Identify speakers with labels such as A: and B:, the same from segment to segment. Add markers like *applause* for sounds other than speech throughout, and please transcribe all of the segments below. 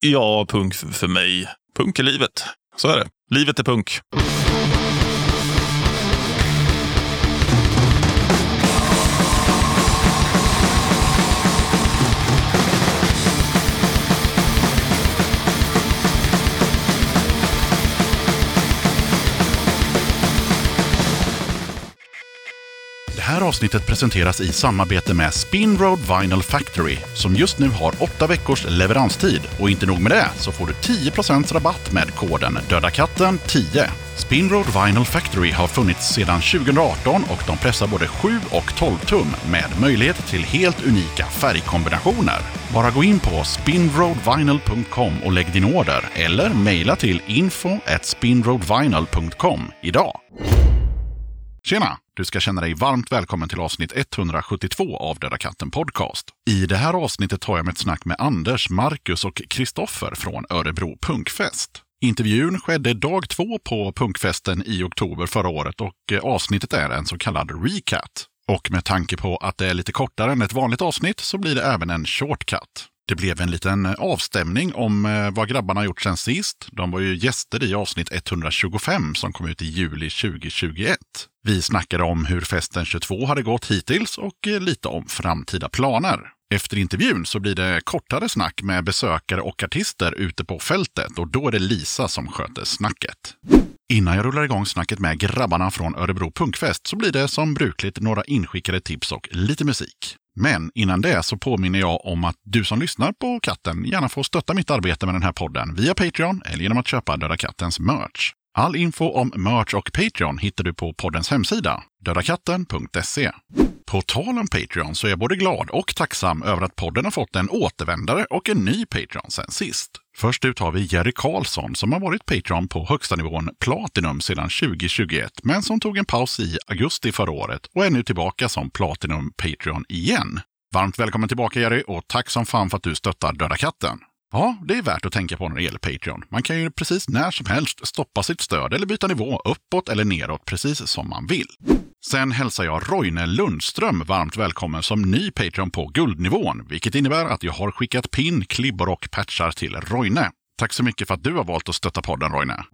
A: Ja, punk för mig. Punk är livet. Så är det. Livet är punk.
B: Avsnittet presenteras i samarbete med Spinroad Vinyl Factory som just nu har åtta veckors leveranstid. Och inte nog med det så får du 10% rabatt med koden Döda katten 10. Spinroad Vinyl Factory har funnits sedan 2018 och de pressar både 7 och 12 tum med möjlighet till helt unika färgkombinationer. Bara gå in på spinroadvinyl.com och lägg din order eller mejla till info at spinroadvinyl.com idag. Tjena! Du ska känna dig varmt välkommen till avsnitt 172 av Döda katten Podcast. I det här avsnittet tar jag med ett snack med Anders, Marcus och Kristoffer från Örebro Punkfest. Intervjun skedde dag två på punkfesten i oktober förra året och eh, avsnittet är en så kallad recat. Och med tanke på att det är lite kortare än ett vanligt avsnitt så blir det även en shortcut. Det blev en liten avstämning om eh, vad grabbarna gjort sen sist. De var ju gäster i avsnitt 125 som kom ut i juli 2021. Vi snackade om hur festen 22 hade gått hittills och eh, lite om framtida planer. Efter intervjun så blir det kortare snack med besökare och artister ute på fältet och då är det Lisa som sköter snacket. Innan jag rullar igång snacket med grabbarna från Örebro Punkfest så blir det som brukligt några inskickade tips och lite musik. Men innan det så påminner jag om att du som lyssnar på katten gärna får stötta mitt arbete med den här podden via Patreon eller genom att köpa Döda Kattens merch. All info om merch och Patreon hittar du på poddens hemsida, dödakatten.se. På tal om Patreon så är jag både glad och tacksam över att podden har fått en återvändare och en ny Patreon sen sist. Först ut har vi Jerry Karlsson som har varit Patreon på högsta nivån Platinum sedan 2021, men som tog en paus i augusti förra året och är nu tillbaka som Platinum Patreon igen. Varmt välkommen tillbaka Jerry och tack som fan för att du stöttar Döda katten. Ja, det är värt att tänka på när det gäller Patreon. Man kan ju precis när som helst stoppa sitt stöd eller byta nivå uppåt eller neråt precis som man vill. Sen hälsar jag Roine Lundström varmt välkommen som ny Patreon på guldnivån, vilket innebär att jag har skickat pin, klibbor och patchar till Roine. Tack så mycket för att du har valt att stötta podden Roine.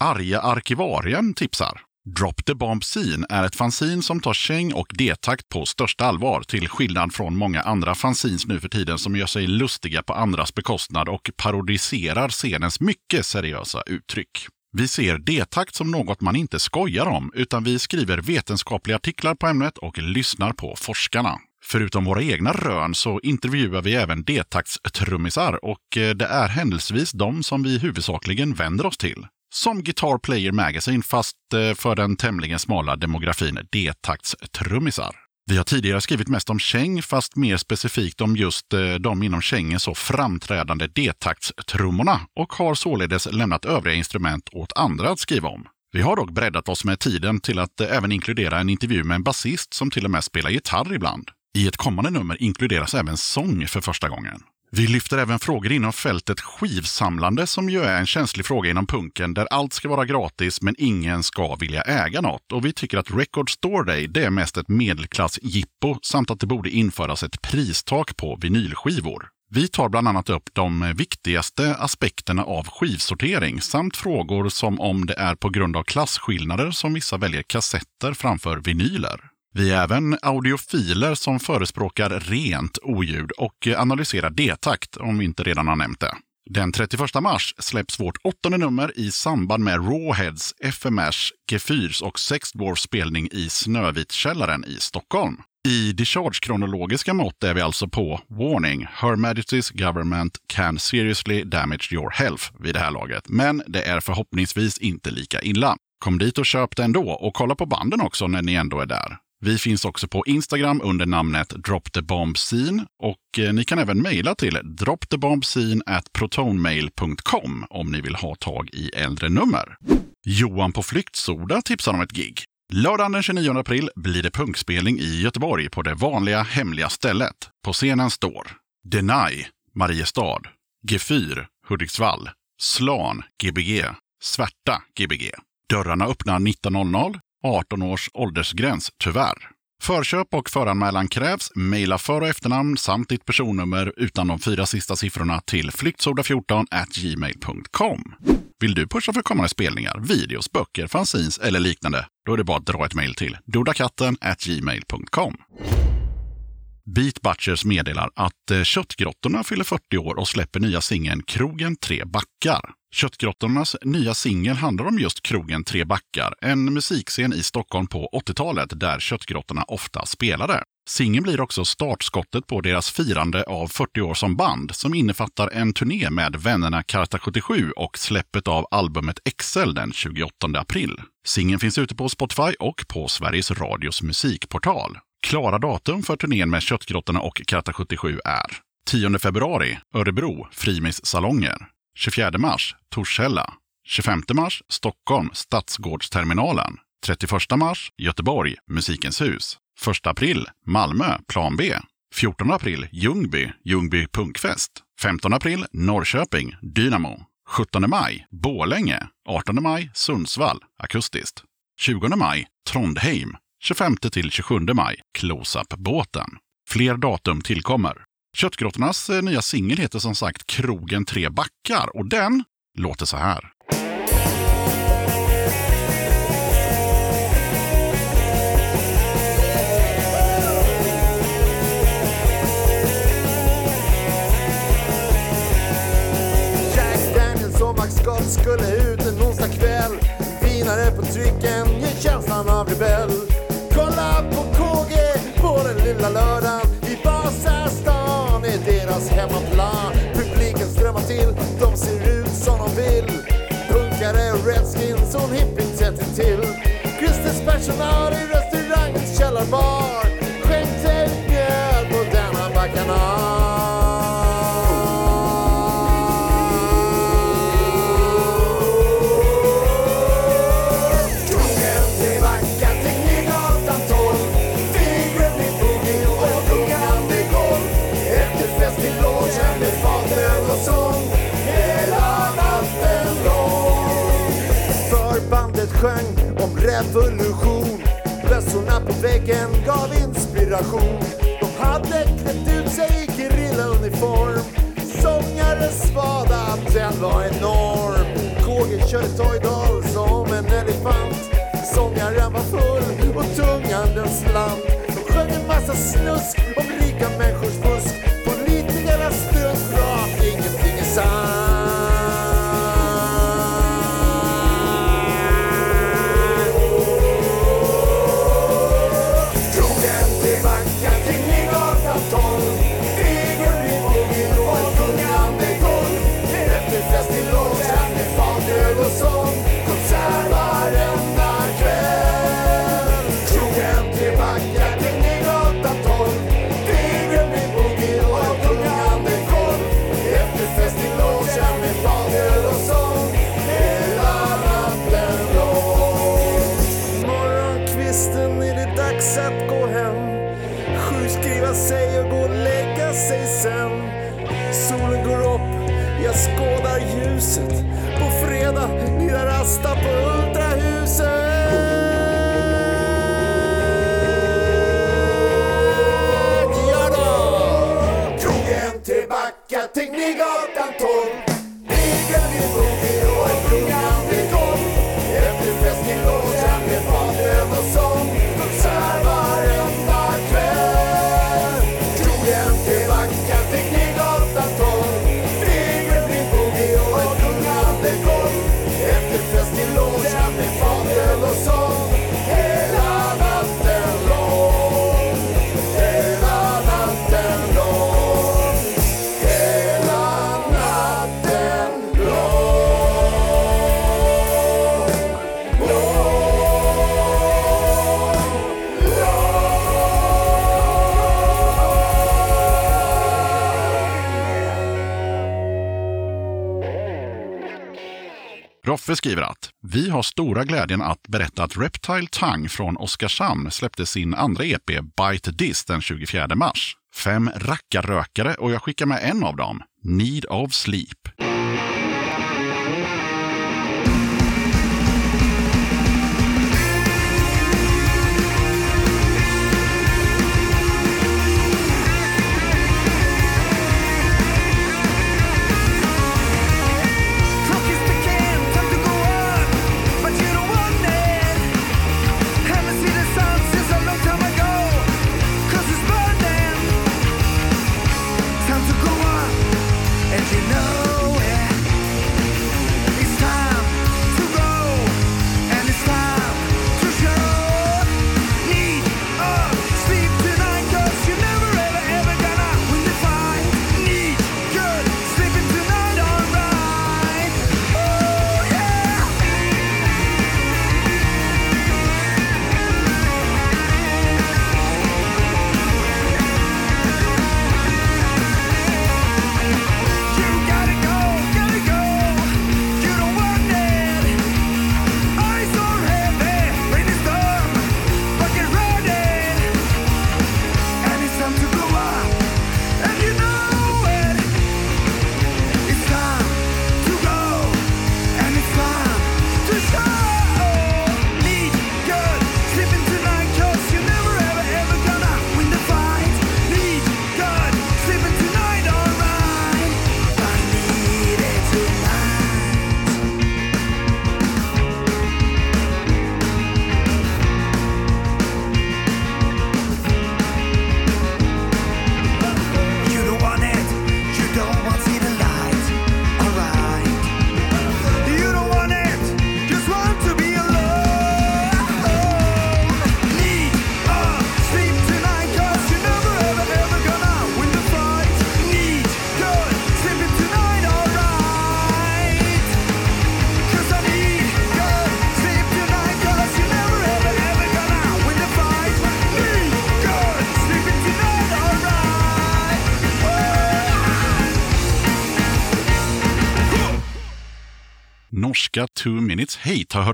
B: Arga arkivarien tipsar. Drop the Bomb Scene är ett fanzine som tar käng och detakt på största allvar, till skillnad från många andra fanzines nu för tiden som gör sig lustiga på andras bekostnad och parodiserar scenens mycket seriösa uttryck. Vi ser detakt som något man inte skojar om, utan vi skriver vetenskapliga artiklar på ämnet och lyssnar på forskarna. Förutom våra egna rön så intervjuar vi även detakts-trummisar och eh, det är händelsevis de som vi huvudsakligen vänder oss till. Som Guitar Player Magazine fast eh, för den tämligen smala demografin D-taktstrummisar. Vi har tidigare skrivit mest om käng, fast mer specifikt om just eh, de inom kängen så framträdande D-taktstrummorna och har således lämnat övriga instrument åt andra att skriva om. Vi har dock breddat oss med tiden till att eh, även inkludera en intervju med en basist som till och med spelar gitarr ibland. I ett kommande nummer inkluderas även sång för första gången. Vi lyfter även frågor inom fältet skivsamlande som ju är en känslig fråga inom punken där allt ska vara gratis men ingen ska vilja äga något. Och vi tycker att Record Store Day det är mest ett medelklassjippo samt att det borde införas ett pristak på vinylskivor. Vi tar bland annat upp de viktigaste aspekterna av skivsortering samt frågor som om det är på grund av klasskillnader som vissa väljer kassetter framför vinyler. Vi är även audiofiler som förespråkar rent oljud och analyserar D-takt, om vi inte redan har nämnt det. Den 31 mars släpps vårt åttonde nummer i samband med Rawheads, FMRs, Gefyrs och Sex Dwarfs spelning i Snövitkällaren i Stockholm. I discharge-kronologiska mått är vi alltså på Warning, Her Majesty's Government can seriously damage your health vid det här laget. Men det är förhoppningsvis inte lika illa. Kom dit och köp det ändå och kolla på banden också när ni ändå är där. Vi finns också på Instagram under namnet Drop the Bomb Scene och eh, ni kan även mejla till dropthebombscene protonmail.com om ni vill ha tag i äldre nummer. Johan på Flyktsoda tipsar om ett gig. Lördagen den 29 april blir det punkspelning i Göteborg på det vanliga hemliga stället. På scenen står Deny, Mariestad, G4, Hudiksvall, Slan, Gbg, Svärta, Gbg. Dörrarna öppnar 19.00 18 års åldersgräns, tyvärr. Förköp och föranmälan krävs. Maila för och efternamn samt ditt personnummer utan de fyra sista siffrorna till flyktsoda14 gmail.com. Vill du pusha för kommande spelningar, videos, böcker, fanzines eller liknande? Då är det bara att dra ett mejl till dodakatten gmail.com. Beat Butchers meddelar att eh, Köttgrottorna fyller 40 år och släpper nya singeln Krogen Tre Backar. Köttgrottornas nya singel handlar om just krogen Tre Backar, en musikscen i Stockholm på 80-talet där Köttgrottorna ofta spelade. Singeln blir också startskottet på deras firande av 40 år som band som innefattar en turné med vännerna Karta 77 och släppet av albumet Excel den 28 april. Singeln finns ute på Spotify och på Sveriges Radios musikportal. Klara datum för turnén med Köttgrottorna och Karta 77 är 10 februari Örebro, Frimis salonger. 24 mars Torshälla. 25 mars Stockholm, Stadsgårdsterminalen. 31 mars Göteborg, Musikens hus. 1 april Malmö, Plan B. 14 april Ljungby, Ljungby punkfest. 15 april Norrköping, Dynamo. 17 maj Bålänge. 18 maj Sundsvall, akustiskt. 20 maj Trondheim. 25 till 27 maj Close-Up-båten. Fler datum tillkommer. Köttgrottornas eh, nya singel heter som sagt Krogen Tre Backar och den låter så här.
C: Jack Daniels och Max Scott skulle ut en onsdag kväll Vinare på trycken ger känslan av rebell Kolla på KG på den lilla lördagen. I Vasastan är deras hemmaplan. Publiken strömmar till, de ser ut som de vill. Punkare, redskins och hippien tätt till Christers personal i restaurangens källarbar. Sjöng om revolution. Bössorna på väggen gav inspiration. De hade klätt ut sig i gerillauniform Sångare svada, den var enorm. KG körde Toy som en elefant. Sångaren var full och tungan den slant. De sjöng en massa snusk om rik go
B: Roffe skriver att vi har stora glädjen att berätta att Reptile Tang från Oskarshamn släppte sin andra EP Bite This den 24 mars. Fem rackarrökare och jag skickar med en av dem, Need of Sleep.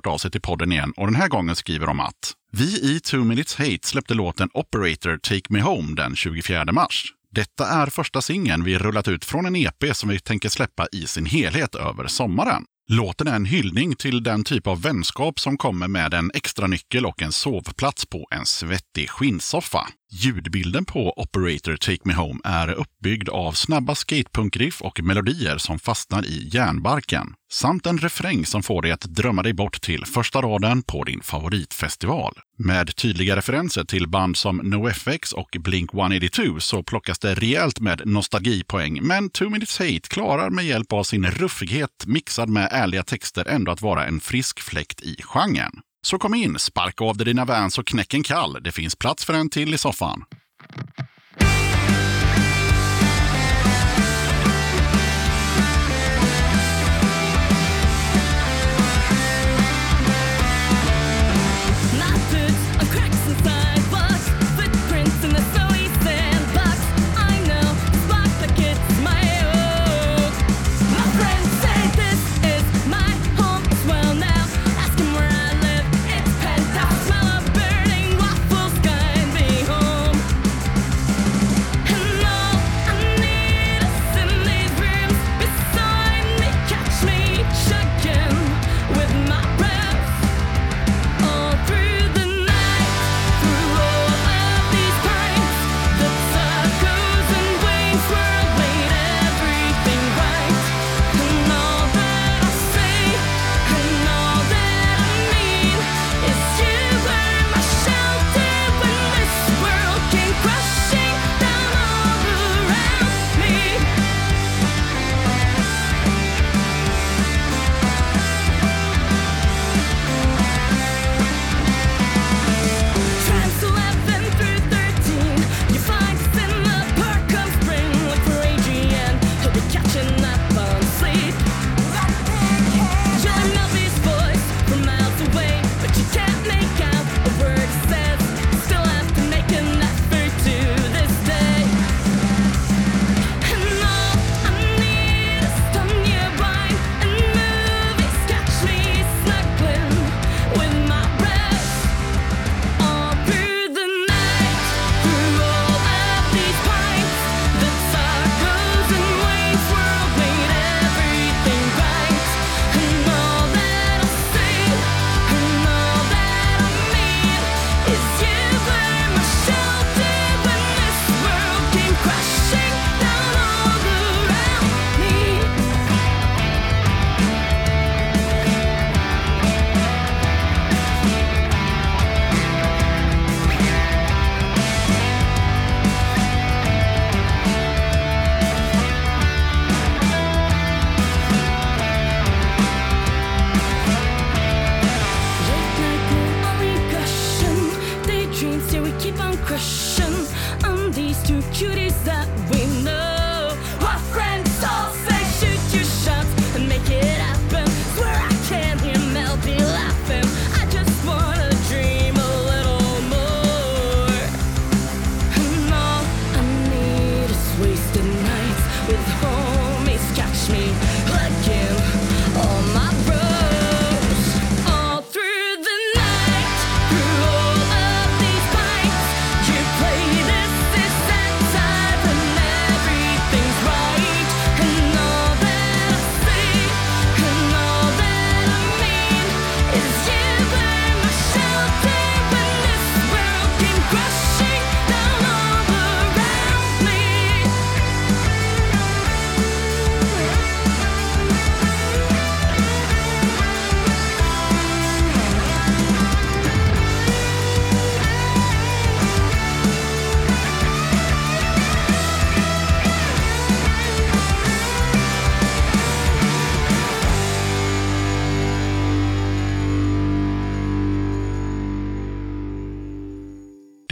D: Hört av sig till podden igen och den här gången skriver de att vi i Two Minutes Hate släppte låten Operator Take Me Home den 24 mars. Detta är första singeln vi rullat ut från en EP som vi tänker släppa i sin helhet över sommaren. Låten är en hyllning till den typ av vänskap som kommer med en extra nyckel och en sovplats på en svettig skinnsoffa. Ljudbilden på Operator Take Me Home är uppbyggd av snabba skatepunkriff och melodier som fastnar i järnbarken. Samt en refräng som får dig att drömma dig bort till första raden på din favoritfestival. Med tydliga referenser till band som NoFX och Blink 182 så plockas det rejält med nostalgipoäng, men Two Minutes Hate klarar med hjälp av sin ruffighet mixad med ärliga texter ändå att vara en frisk fläkt i genren. Så kom in, sparka av dig dina Vans och knäck en kall. Det finns plats för en till i soffan.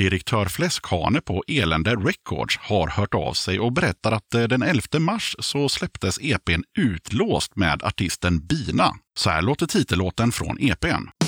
D: Direktör Fläskhane på Elände Records har hört av sig och berättar att eh, den 11 mars så släpptes EPn Utlåst med artisten Bina. Så här låter titellåten från EPn.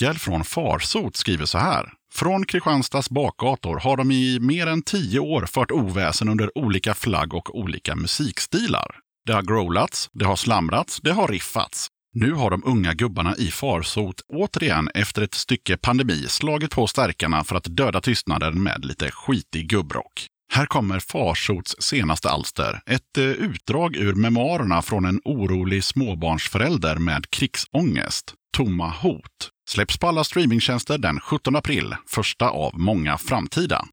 B: Mikael från Farsot skriver så här. Från Kristianstads bakgator har de i mer än tio år fört oväsen under olika flagg och olika musikstilar. Det har growlats, det har slamrats, det har riffats. Nu har de unga gubbarna i Farsot återigen efter ett stycke pandemi slagit på stärkarna för att döda tystnaden med lite skitig gubbrock. Här kommer Farsots senaste alster, ett eh, utdrag ur memoarerna från en orolig småbarnsförälder med krigsångest, Tomma hot. Släpps på alla streamingtjänster den 17 april, första av många framtida.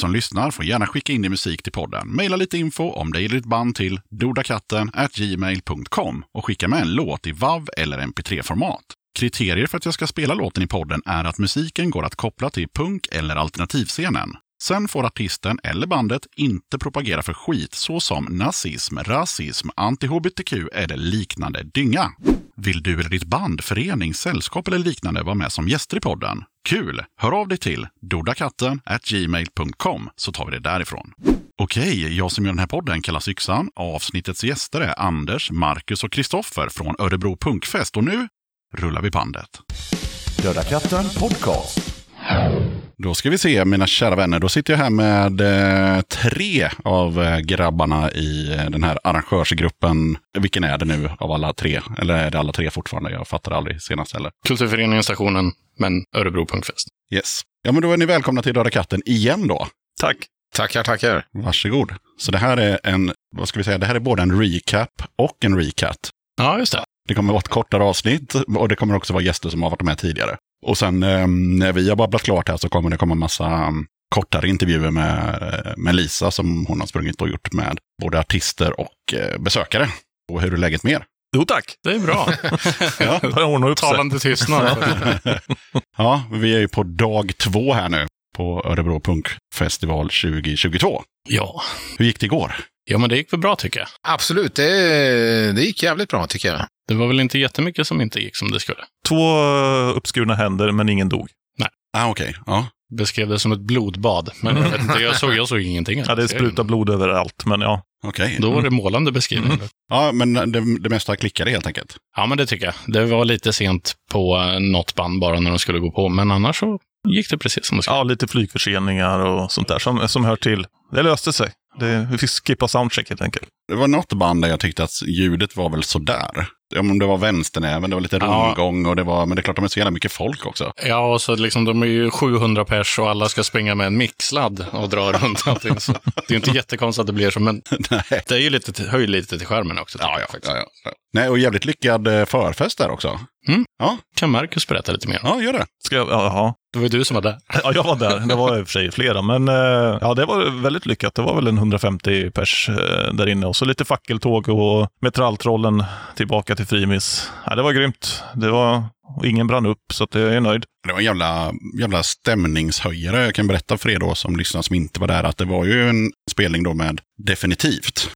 B: Som lyssnar får gärna skicka in din musik till podden. Maila lite info om dig eller ditt band till dodakatten gmail.com och skicka med en låt i WAV eller MP3-format. Kriterier för att jag ska spela låten i podden är att musiken går att koppla till punk eller alternativscenen. Sen får artisten eller bandet inte propagera för skit såsom nazism, rasism, anti-hbtq eller liknande dynga. Vill du eller ditt band, förening, sällskap eller liknande vara med som gäster i podden? Kul! Hör av dig till dodakatten gmail.com så tar vi det därifrån. Okej, jag som gör den här podden kallas Yxan. Avsnittets gäster är Anders, Marcus och Kristoffer från Örebro Punkfest och nu rullar vi bandet.
C: Döda katten podcast.
B: Då ska vi se, mina kära vänner. Då sitter jag här med eh, tre av eh, grabbarna i eh, den här arrangörsgruppen. Vilken är det nu av alla tre? Eller är det alla tre fortfarande? Jag fattar aldrig senast heller.
E: Kulturföreningen Stationen, men Örebro Punkfest.
B: Yes. Ja, men då är ni välkomna till Döda katten igen då.
A: Tack.
E: Tackar, tackar.
B: Varsågod. Så det här är en, vad ska vi säga, det här är både en recap och en recat.
E: Ja, just det.
B: Det kommer vara ett kortare avsnitt och det kommer också vara gäster som har varit med tidigare. Och sen eh, när vi har babblat klart här så kommer det komma massa um, kortare intervjuer med, med Lisa som hon har sprungit och gjort med både artister och eh, besökare. Och hur är läget med er?
A: Jo tack.
E: Det är bra. *laughs*
B: Ja.
A: Börjar ordna upp sig.
E: Talande tystnad. *laughs*
B: ja, vi är ju på dag två här nu på Örebro Punkfestival 2022.
E: ja.
B: Hur gick det igår?
E: ja, men det gick väl bra tycker jag.
F: Absolut, det, det gick jävligt bra tycker jag.
E: Det var väl inte jättemycket som inte gick som det skulle.
A: Två uppskurna händer, men ingen dog.
B: Ah, okej. Ja.
E: Beskrev det som ett blodbad. Men jag, vet inte, jag, såg, jag såg ingenting.
A: Ja, det sprutar blod överallt, men ja.
B: Okej.
E: Då var det målande beskrivning.
B: Ja, men det, det mesta klickade helt enkelt.
E: Ja, men det tycker jag. Det var lite sent på eh, något band bara när de skulle gå på, men annars så gick det precis som det skulle.
A: ja, lite flygförseningar och sånt där som, som hör till. Det löste sig. Det, vi fick skippa soundcheck helt enkelt.
B: Det var något band där jag tyckte att ljudet var väl sådär. Om det var vänsternäven, det var lite
E: Ja.
B: rundgång och det var, men det är klart de är så jävla mycket folk också.
E: Ja, och så liksom, de är ju 700 pers och alla ska springa med en mixladd och dra runt allting. Så det är ju inte jättekonstigt att det blir så, men *laughs*
B: Nej.
E: det är ju lite, höjer lite till skärmen också.
B: Ja, ja, ja, ja. Nej, och jävligt lyckad eh, förfest där också.
E: Mm.
B: Ja,
E: Kan Marcus berätta lite mer?
B: ja, gör det.
A: Ska jag, jaha.
E: Det var ju du som var där. *laughs*
A: Ja, jag var där. Det var i och för sig flera, men eh, ja, det var väldigt lyckat. Det var väl en 150 pers eh, där inne och så lite fackeltåg och metalltrollen tillbaka till Frimis. Ja, det var grymt. Det var, och ingen brann upp, så att jag är nöjd.
B: Det var en jävla, jävla stämningshöjare. Jag kan berätta för er då som lyssnar som inte var där att det var ju en spelning då med Definitivt.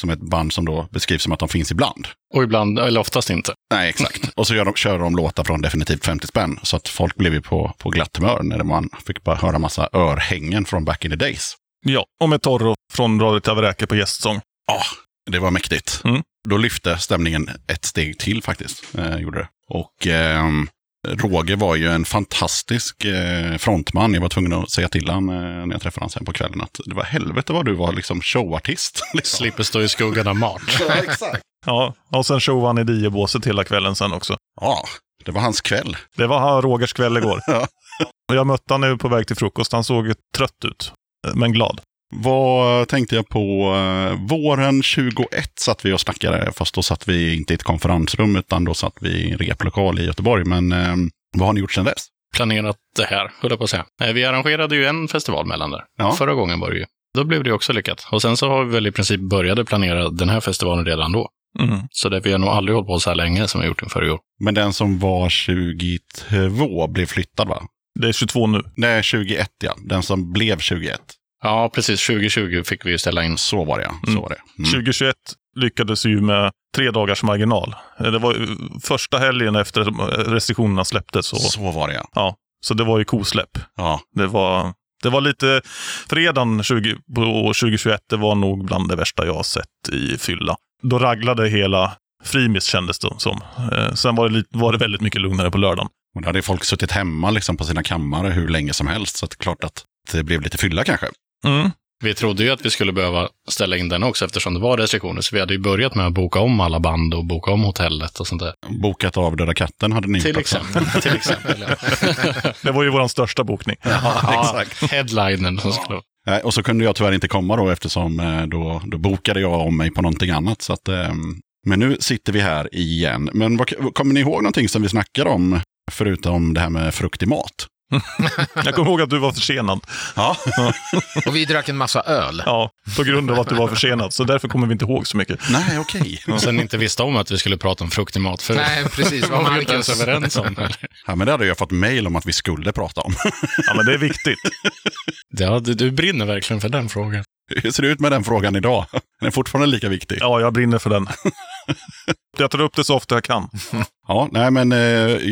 B: Som ett band som då beskrivs som att de finns ibland.
E: Och ibland, eller oftast inte.
B: Nej, exakt. *laughs* Och så gör de, kör de låtar från definitivt 50 spänn. Så att folk blev ju på, på glatt humör när man fick bara höra massa örhängen från back in the days.
A: Ja, och med Torro från Radio Tavräke på gästsång.
B: Ja, det var mäktigt.
A: Mm.
B: Då lyfte stämningen ett steg till faktiskt. Eh, gjorde det. Och ehm, Roger var ju en fantastisk eh, frontman. Jag var tvungen att säga till honom eh, när jag träffade honom sen på kvällen att det var helvete vad du var liksom showartist. *laughs* liksom.
E: Slipper stå i skuggan av Mart. *laughs*
B: Ja, exakt.
A: Ja, och sen showade han i diebåset hela kvällen sen också.
B: Ja, det var hans kväll.
A: Det var Rogers kväll igår. *laughs*
B: Ja.
A: Jag mötte honom nu på väg till frukost. Han såg ju trött ut, men glad.
B: Vad tänkte jag på? Eh, våren 21 satt vi och snackade, fast då satt vi inte i ett konferensrum, utan då satt vi i en replokal i Göteborg. Men eh, vad har ni gjort sedan dess?
E: Planerat det här, höll jag på att säga. Eh, Vi arrangerade ju en festival mellan där.
B: Ja.
E: Förra gången var det ju. Då blev det också lyckat. Och sen så har vi väl i princip började planera den här festivalen redan då.
A: Mm.
E: Så det, vi har nog aldrig hållit på så här länge som vi gjort inför i år.
B: Men den som var 22 blev flyttad va?
A: Det är 22 nu.
B: Nej, 21 ja. Den som blev 21.
E: Ja, precis. 2020 fick vi ju ställa in.
B: Så var det ja. Så
A: Mm.
B: var det. Mm.
A: 2021 lyckades ju med tre dagars marginal. Eh, Det var ju första helgen efter att restriktionerna släpptes. Så,
B: Så var det ja.
A: ja, så det var ju kosläpp.
B: Ja,
A: Det var, det var lite... Fredagen 20, på 2021 det var nog bland det värsta jag har sett i fylla. Då raglade hela Frimis kändes det som. Eh, sen var det, lite, var det väldigt mycket lugnare på lördagen.
B: och då hade folk suttit hemma liksom på sina kammare hur länge som helst. Så det är klart att det blev lite fylla kanske.
A: Mm.
E: Vi trodde ju att vi skulle behöva ställa in den också eftersom det var restriktioner. Så vi hade ju börjat med att boka om alla band och boka om hotellet och sånt där.
B: Bokat av Döda katten hade ni
E: Till exempel. *laughs* Till exempel ja. *laughs*
A: Det var ju vår största bokning.
E: ja, *laughs* headlinen som skulle
B: Och så kunde jag tyvärr inte komma då eftersom eh, då, då bokade jag om mig på någonting annat. Så att, ehm, men nu sitter vi här igen. Men vad, kommer ni ihåg någonting som vi snackade om förutom det här med frukt i mat?
A: Jag kommer ihåg att du var försenad.
B: Ja,
F: Och vi drack en massa öl.
A: Ja, på grund av att du var försenad. Så därför kommer vi inte ihåg så mycket.
B: nej okej.
E: Och sen inte visste om att vi skulle prata om frukt i mat. För
F: Nej, precis. Vad
E: var *laughs*
F: man
E: vi inte ens överens om. eller?
B: Ja, men det hade jag fått mejl om att vi skulle prata om.
A: Ja, men det är viktigt.
E: Ja, du, du brinner verkligen för den frågan.
B: Hur ser det ut med den frågan idag? Den är fortfarande lika viktig.
A: Ja, jag brinner för den. *laughs* Jag tar upp det så ofta jag kan. *laughs*
B: Ja, nej men eh,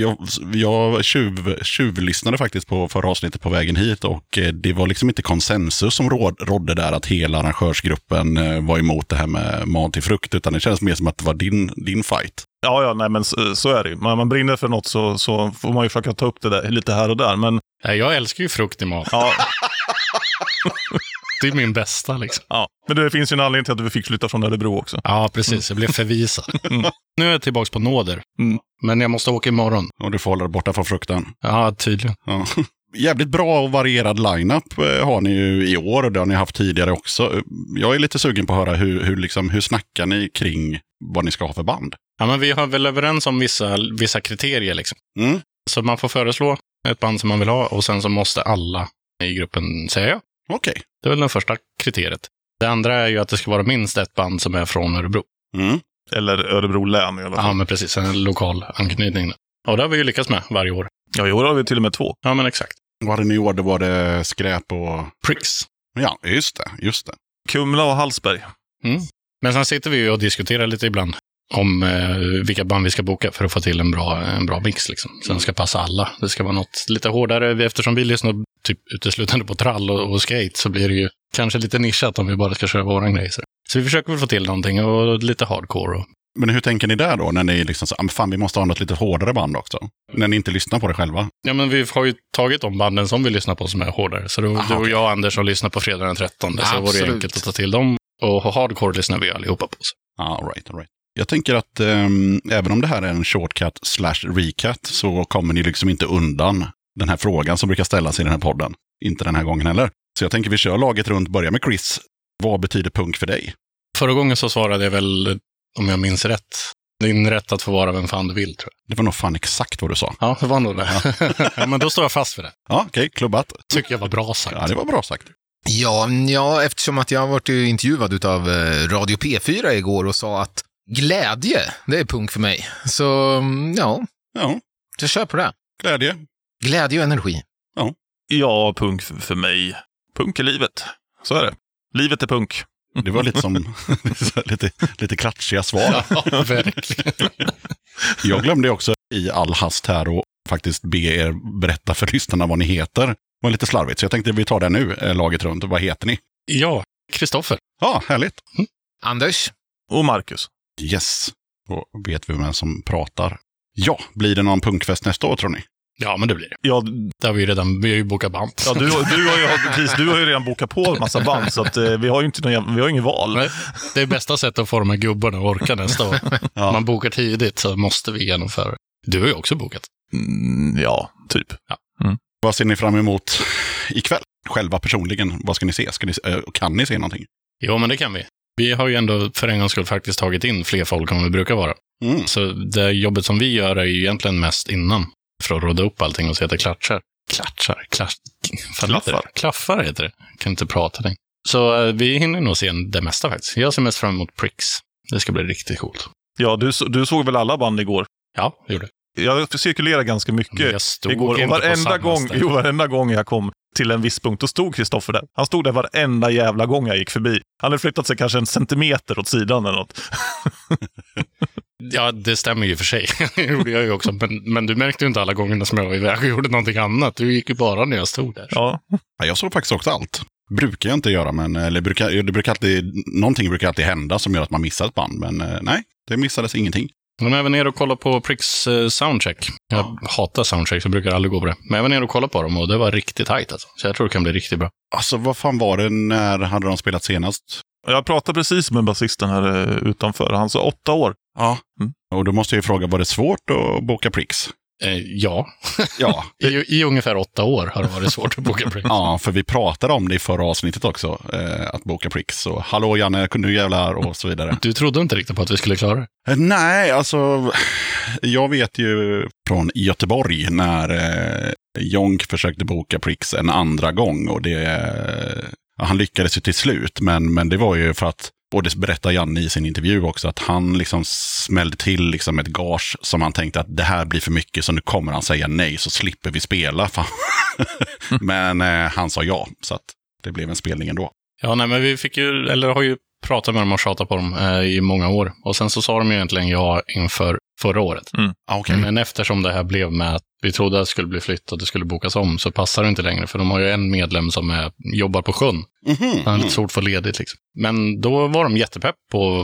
B: jag, jag tjuv, tjuvlyssnade faktiskt på förra avsnittet på vägen hit och eh, det var liksom inte konsensus som råd, rådde där att hela arrangörsgruppen eh, var emot det här med mat till frukt, utan det kändes mer som att det var din, din fight.
A: Ja, ja, nej, men så, så är det ju. Man, man brinner för något så, så får man ju försöka ta upp det där lite här och där. Men
E: Jag älskar ju frukt i mat.
A: ja, *laughs*
E: Det är min bästa liksom.
A: ja. Men det finns ju en anledning till att vi fick flytta från Örebro också.
E: Ja, precis. Jag blev förvisad. *laughs* Nu är jag tillbaka på nåder.
A: Mm.
E: Men jag måste åka imorgon.
B: Och du får hålla dig borta från frukten.
E: Ja, tydligen.
B: Ja. *laughs* Jävligt bra och varierad lineup eh, har ni ju i år och det har ni haft tidigare också. Jag är lite sugen på att höra hur, hur, liksom, hur snackar ni kring vad ni ska ha för band?
E: Ja, men vi har väl överens om vissa, vissa kriterier liksom.
B: Mm.
E: Så man får föreslå ett band som man vill ha och sen så måste alla i gruppen säga ja.
B: Okej.
E: Det är väl det första kriteriet. Det andra är ju att det ska vara minst ett band som är från Örebro.
B: Mm.
A: Eller Örebro län i alla fall.
E: Ja, men precis. En lokal anknytning. Och det har vi ju lyckats med varje år.
A: Ja, i år har vi till och med två.
E: Ja, men exakt.
B: Vad hade ni i år? Det var det skräp och...
E: Pricks.
B: Ja, just det. Just det.
A: Kumla och Hallsberg.
E: Men sen sitter vi ju och diskuterar lite ibland om eh, vilka band vi ska boka för att få till en bra, en bra mix. Liksom. Som ska passa alla. Det ska vara något lite hårdare. Eftersom vi lyssnar typ uteslutande på trall och, och skate så blir det ju kanske lite nischat om vi bara ska köra våran grej. Så. så vi försöker väl få till någonting och lite hardcore. Och,
B: Men hur tänker ni där då? När ni liksom så, "Ah, fan vi måste ha något lite hårdare band också. När ni inte lyssnar på det själva.
E: ja, men vi har ju tagit de banden som vi lyssnar på som är hårdare. Så då,
B: Aha,
E: du och jag och Anders som lyssnar på fredag den 13. Så var det
F: Absolut.
E: enkelt att ta till dem. Och hardcore lyssnar vi allihopa på. Så.
B: Ja, all right, all right. Jag tänker att ehm, även om det här är en shortcut slash recut så kommer ni liksom inte undan den här frågan som brukar ställas i den här podden. Inte den här gången heller. Så jag tänker vi kör laget runt, börjar med Chris. Vad betyder punk för dig?
E: Förra gången så svarade jag väl, om jag minns rätt, din rätt att få vara vem fan du vill, tror jag.
B: Det var nog fan exakt vad du sa.
E: Ja, det var nog det. ja, *laughs* men då står jag fast för det.
B: Ja, okej, klubbat.
E: Tycker jag var bra sagt.
B: Ja, det var bra sagt.
F: Ja, ja, eftersom att jag varit intervjuad av Radio P4 igår och sa att glädje, det är punk för mig. Så mm, ja,
B: Ja,
F: jag kör på det.
B: glädje.
F: Glädje och energi.
A: Ja, punk f- för mig. Punk är livet. Så är det. Livet är punk.
B: Det var lite som *laughs* lite, lite klatschiga svar.
E: Ja, verkligen. *laughs*
B: Jag glömde också i all hast här och faktiskt be er berätta för lyssnarna vad ni heter. Det var lite slarvigt, så jag tänkte vi tar det nu, eh, laget runt. Vad heter ni?
E: Ja, Kristoffer.
B: Ja, härligt.
F: Anders?
A: Och Marcus.
B: Yes. Då vet vi vem som pratar. Ja, blir det någon punkfest nästa år tror ni?
E: Ja, men det blir det.
A: Ja,
E: Det har vi ju redan, vi har ju bokat band.
A: ja du, du, har ju, precis, du har ju redan bokat på en massa band, så att, eh, vi har ju inte någon, vi har inget val.
E: Nej, Det är bästa sättet att få de här gubbarna att orka nästa år.
B: Ja.
E: Man bokar tidigt så måste vi genomföra det. Du har ju också bokat.
A: Mm, ja, typ.
B: Vad ser ni fram emot ikväll? Själva personligen, vad ska ni se? Ska ni, eh, kan ni se någonting?
E: Jo, men det kan vi. Vi har ju ändå för en gångs skull faktiskt tagit in fler folk än vi brukar vara.
B: Mm.
E: Så det jobbet som vi gör är ju egentligen mest innan. För att råda upp allting och se att det klatschar. Klatschar? Heter
A: Klaffar.
E: det? Klaffar heter det. Kan inte prata längre. Så eh, vi hinner nog se det mesta faktiskt. Jag ser mest fram emot Pricks. Det ska bli riktigt coolt.
A: Ja, du, du såg väl alla band igår?
E: Ja, det gjorde.
A: Jag cirkulerade ganska mycket
E: Jag stod
A: igår. Och
E: inte på
A: varenda
E: samma
A: gång, *laughs* jo, varenda gång jag kom till en viss punkt, då stod Kristoffer där. Han stod där varenda jävla gång jag gick förbi. Han hade flyttat sig kanske en centimeter åt sidan eller något. *laughs*
E: Ja, det stämmer ju för sig. *laughs* det gjorde jag ju också. Men, men du märkte ju inte alla gångerna som jag var iväg och gjorde någonting annat. Du gick ju bara när jag stod där.
A: Ja,
B: Ja, jag såg faktiskt också allt. Brukar jag inte göra, men eller brukar, det brukar alltid, någonting brukar alltid hända som gör att man missar ett band. Men eh, nej, det missades ingenting.
E: Men var nere och kollade på Pricks eh, soundcheck. Jag hatar soundcheck, så jag brukar aldrig gå på det. Men jag var nere och kollade på dem och det var riktigt tajt alltså. Så jag tror det kan bli riktigt bra.
B: Alltså vad fan var det, när hade de spelat senast?
A: jag pratade precis med basisten här eh, utanför. Han sa åtta år.
B: Ja.
A: Mm.
B: Och då måste jag ju fråga, var det svårt att boka Pricks?
E: Eh, ja,
B: Ja. *laughs*
E: I, i ungefär åtta år har det varit svårt att boka Pricks. *laughs*
B: ja, för vi pratade om det i förra avsnittet också, eh, att boka Pricks. Så hallå Janne, nu jävlar och så vidare.
E: Du trodde inte riktigt på att vi skulle klara det?
B: Eh, Nej, alltså jag vet ju från Göteborg när eh, Jonk försökte boka Prix en andra gång och det... Ja, han lyckades ju till slut, men, men det var ju för att och det berättar Janne i sin intervju också, att han liksom smällde till liksom ett gage som han tänkte att det här blir för mycket, så nu kommer han säga nej, så slipper vi spela. *laughs* Men eh, han sa ja, så att det blev en spelning ändå.
E: Ja, nej, men vi fick ju, eller har ju pratat med dem och tjatat på dem eh, i många år. Och sen så sa de ju egentligen ja inför förra året.
B: Ah, okay.
E: Men eftersom det här blev med att vi trodde att det skulle bli flytt och det skulle bokas om så passar det inte längre. För de har ju en medlem som är, jobbar på sjön. Han är lite svårt att få ledigt. Liksom. Men då var de jättepepp på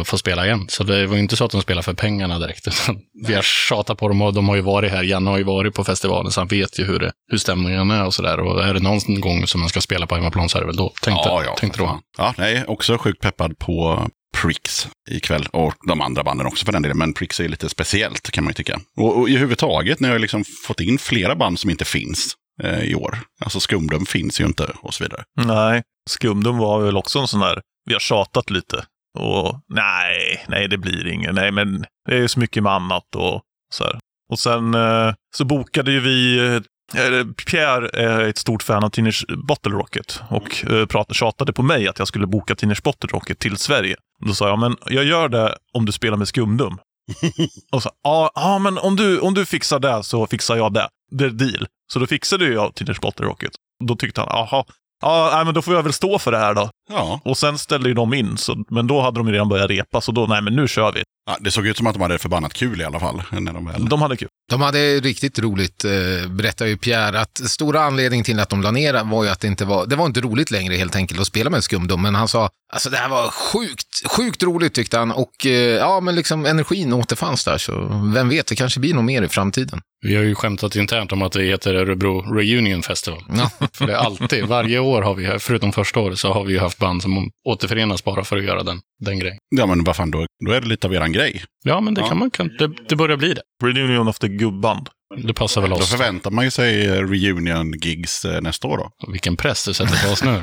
E: att få spela igen. Så det var ju inte så att de spelade för pengarna direkt. *laughs* Utan vi har tjatat på dem och de har ju varit här. Janne har ju varit på festivalen så han vet ju hur, det, hur stämningen är och sådär. Och är det någon gång som man ska spela på hemmaplan så är det väl då. Tänkte,
B: ja, ja,
E: tänkte då.
B: fan. Ja, nej, också sjukt peppad på Pricks ikväll. Och de andra banden också för den delen. Men Pricks är lite speciellt kan man ju tycka. Och, och i huvudtaget, när jag har liksom fått in flera band som inte finns eh, i år. Alltså Skumdum finns ju inte och så vidare.
A: Nej, Skumdum var väl också en sån där, vi har tjatat lite. Och nej, nej det blir inget. Nej, men det är så mycket med annat och så här. Och sen eh, så bokade ju vi, eh, Pierre är ett stort fan av Teenage Bottle Rocket och eh, pratade, tjatade på mig att jag skulle boka Teenage Bottle Rocket till Sverige. Då sa jag, men jag gör det om du spelar med Skumdum. *laughs* och så, ja, ja, men om du, om du fixar det så fixar jag det. Det är deal. Så då fixade jag Teenage Bottle Rocket. Då tyckte han, jaha, ja, men då får jag väl stå för det här då.
B: Ja.
A: Och sen ställde ju de in, så, men då hade de ju redan börjat repa, så då, nej men nu kör vi.
B: ja. Det såg ut som att de hade förbannat kul i alla fall. När de väl...
A: De hade kul.
F: De hade riktigt roligt, eh, berättar ju Pierre, att stora anledningen till att de la ner var ju att det inte var, det var inte roligt längre helt enkelt att spela med Skumdum, men han sa, alltså det här var sjukt, sjukt roligt tyckte han och eh, ja, men liksom energin återfanns där, så vem vet, det kanske blir nog mer i framtiden.
E: Vi har ju skämtat internt om att det heter Örebro Reunion Festival.
F: Ja.
E: För det är alltid, varje år har vi, förutom första året, så har vi ju haft band som återförenas bara för att göra den, den grejen.
B: Ja, men vad fan, då, då är det lite av eran grej.
E: Ja, men det
B: Ja.
E: kan man, kan, det, det börjar bli det.
A: Reunion of the Gubband.
E: Det passar väl
B: Då
E: oss.
B: förväntar man ju sig eh, reunion-gigs eh, nästa år då.
E: Vilken press det sätter på oss nu.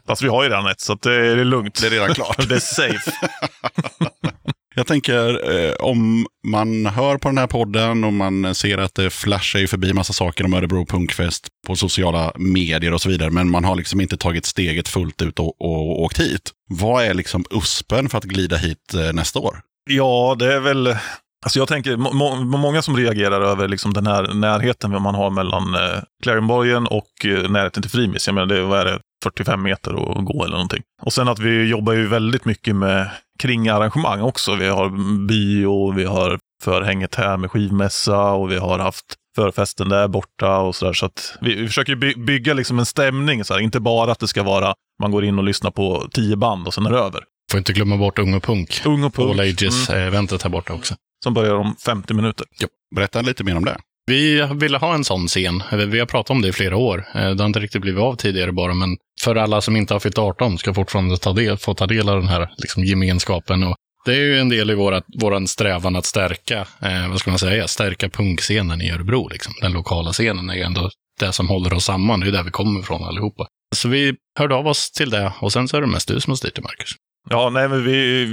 E: *laughs*
A: Fast vi har ju redan ett, så att det är lugnt.
B: Det är redan klart. *laughs*
A: det är safe. *laughs*
B: Jag tänker, eh, om man hör på den här podden och man ser att det flashar ju förbi massa saker om Örebro Punkfest på sociala medier och så vidare, men man har liksom inte tagit steget fullt ut och, och åkt hit. Vad är liksom USPen för att glida hit eh, nästa år?
A: Ja, det är väl... Alltså jag tänker, må, må, många som reagerar över liksom den här närheten man har mellan eh, Clarenborgen och eh, närheten till Frimis. Jag menar, det, vad är det, 45 meter att gå eller någonting. Och sen att vi jobbar ju väldigt mycket med kringarrangemang också. Vi har bio, vi har förhänget här med skivmässa och vi har haft förfesten där borta och sådär. Så att vi, vi försöker by, bygga liksom en stämning, så här. inte bara att det ska vara man går in och lyssnar på tio band och sen är det över.
E: Får inte glömma bort Ung och Punk.
A: Ung och
E: All
A: punk, mm,
E: Ages-eventet här borta också.
A: som börjar om 50 minuter.
B: Berätta lite mer om det.
E: Vi ville ha en sån scen. Vi har pratat om det i flera år. Eh, Det har inte riktigt blivit av tidigare bara, men för alla som inte har fyllt 18 ska fortfarande ta del, få ta del av den här liksom, gemenskapen. Och det är ju en del i vår våran strävan att stärka, eh, vad ska man säga, stärka punkscenen i Örebro. Liksom. Den lokala scenen är ju ändå det som håller oss samman. Det är där vi kommer ifrån allihopa. Så vi hörde av oss till det och sen så är det mest du som har styrt det, Marcus.
A: Ja, nej, men vi eh,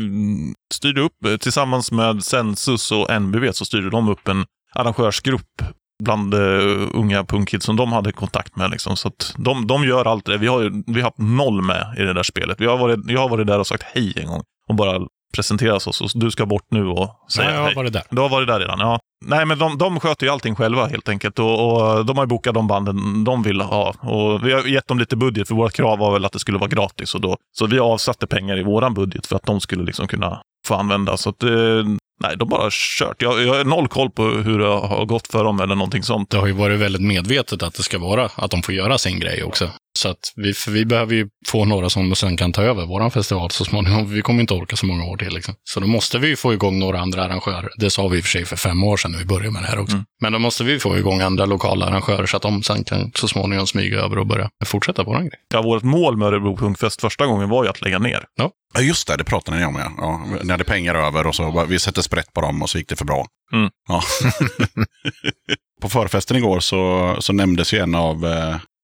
A: styrde upp eh, tillsammans med Sensus och NBV så styrde de upp en arrangörsgrupp bland uh, unga punkkids som de hade kontakt med. Liksom. Så de, de gör allt det. Vi har, vi har haft noll med i det där spelet. Vi har varit, jag har varit där och sagt hej en gång och bara presenterat oss. Och du ska bort nu och säga
E: Nej, jag har
A: hej.
E: varit där.
A: Du har varit där redan, ja. Nej, men de, de sköter ju allting själva helt enkelt. Och, och de har ju bokat de banden de vill ha. Och vi har gett dem lite budget, för vårt krav var väl att det skulle vara gratis. Och då, så vi avsatte pengar i våran budget för att de skulle liksom kunna få använda. Så att, eh, nej, de bara kört. Jag, jag har noll koll på hur det har gått för dem eller någonting sånt.
E: det har ju varit väldigt medvetet att det ska vara, att de får göra sin grej också. Så att vi, för vi behöver ju få några som sen kan ta över våran festival så småningom. Vi kommer inte orka så många år till. Liksom. Så då måste vi ju få igång några andra arrangörer. Det sa vi i och för sig för fem år sedan när vi började med det här också. Men då måste vi få igång andra lokala arrangörer så att de sen kan så småningom smyga över och börja fortsätta våran grej.
A: Ja, vårt mål med Örebro Punkfest första gången var ju att lägga ner.
B: Ja, just det, det pratade ni om. Ja. Ja, ni hade pengar över och så bara, vi sätter sprätt på dem och så gick det för bra.
A: Mm.
B: Ja. *laughs* på förfesten igår så, så nämndes ju en av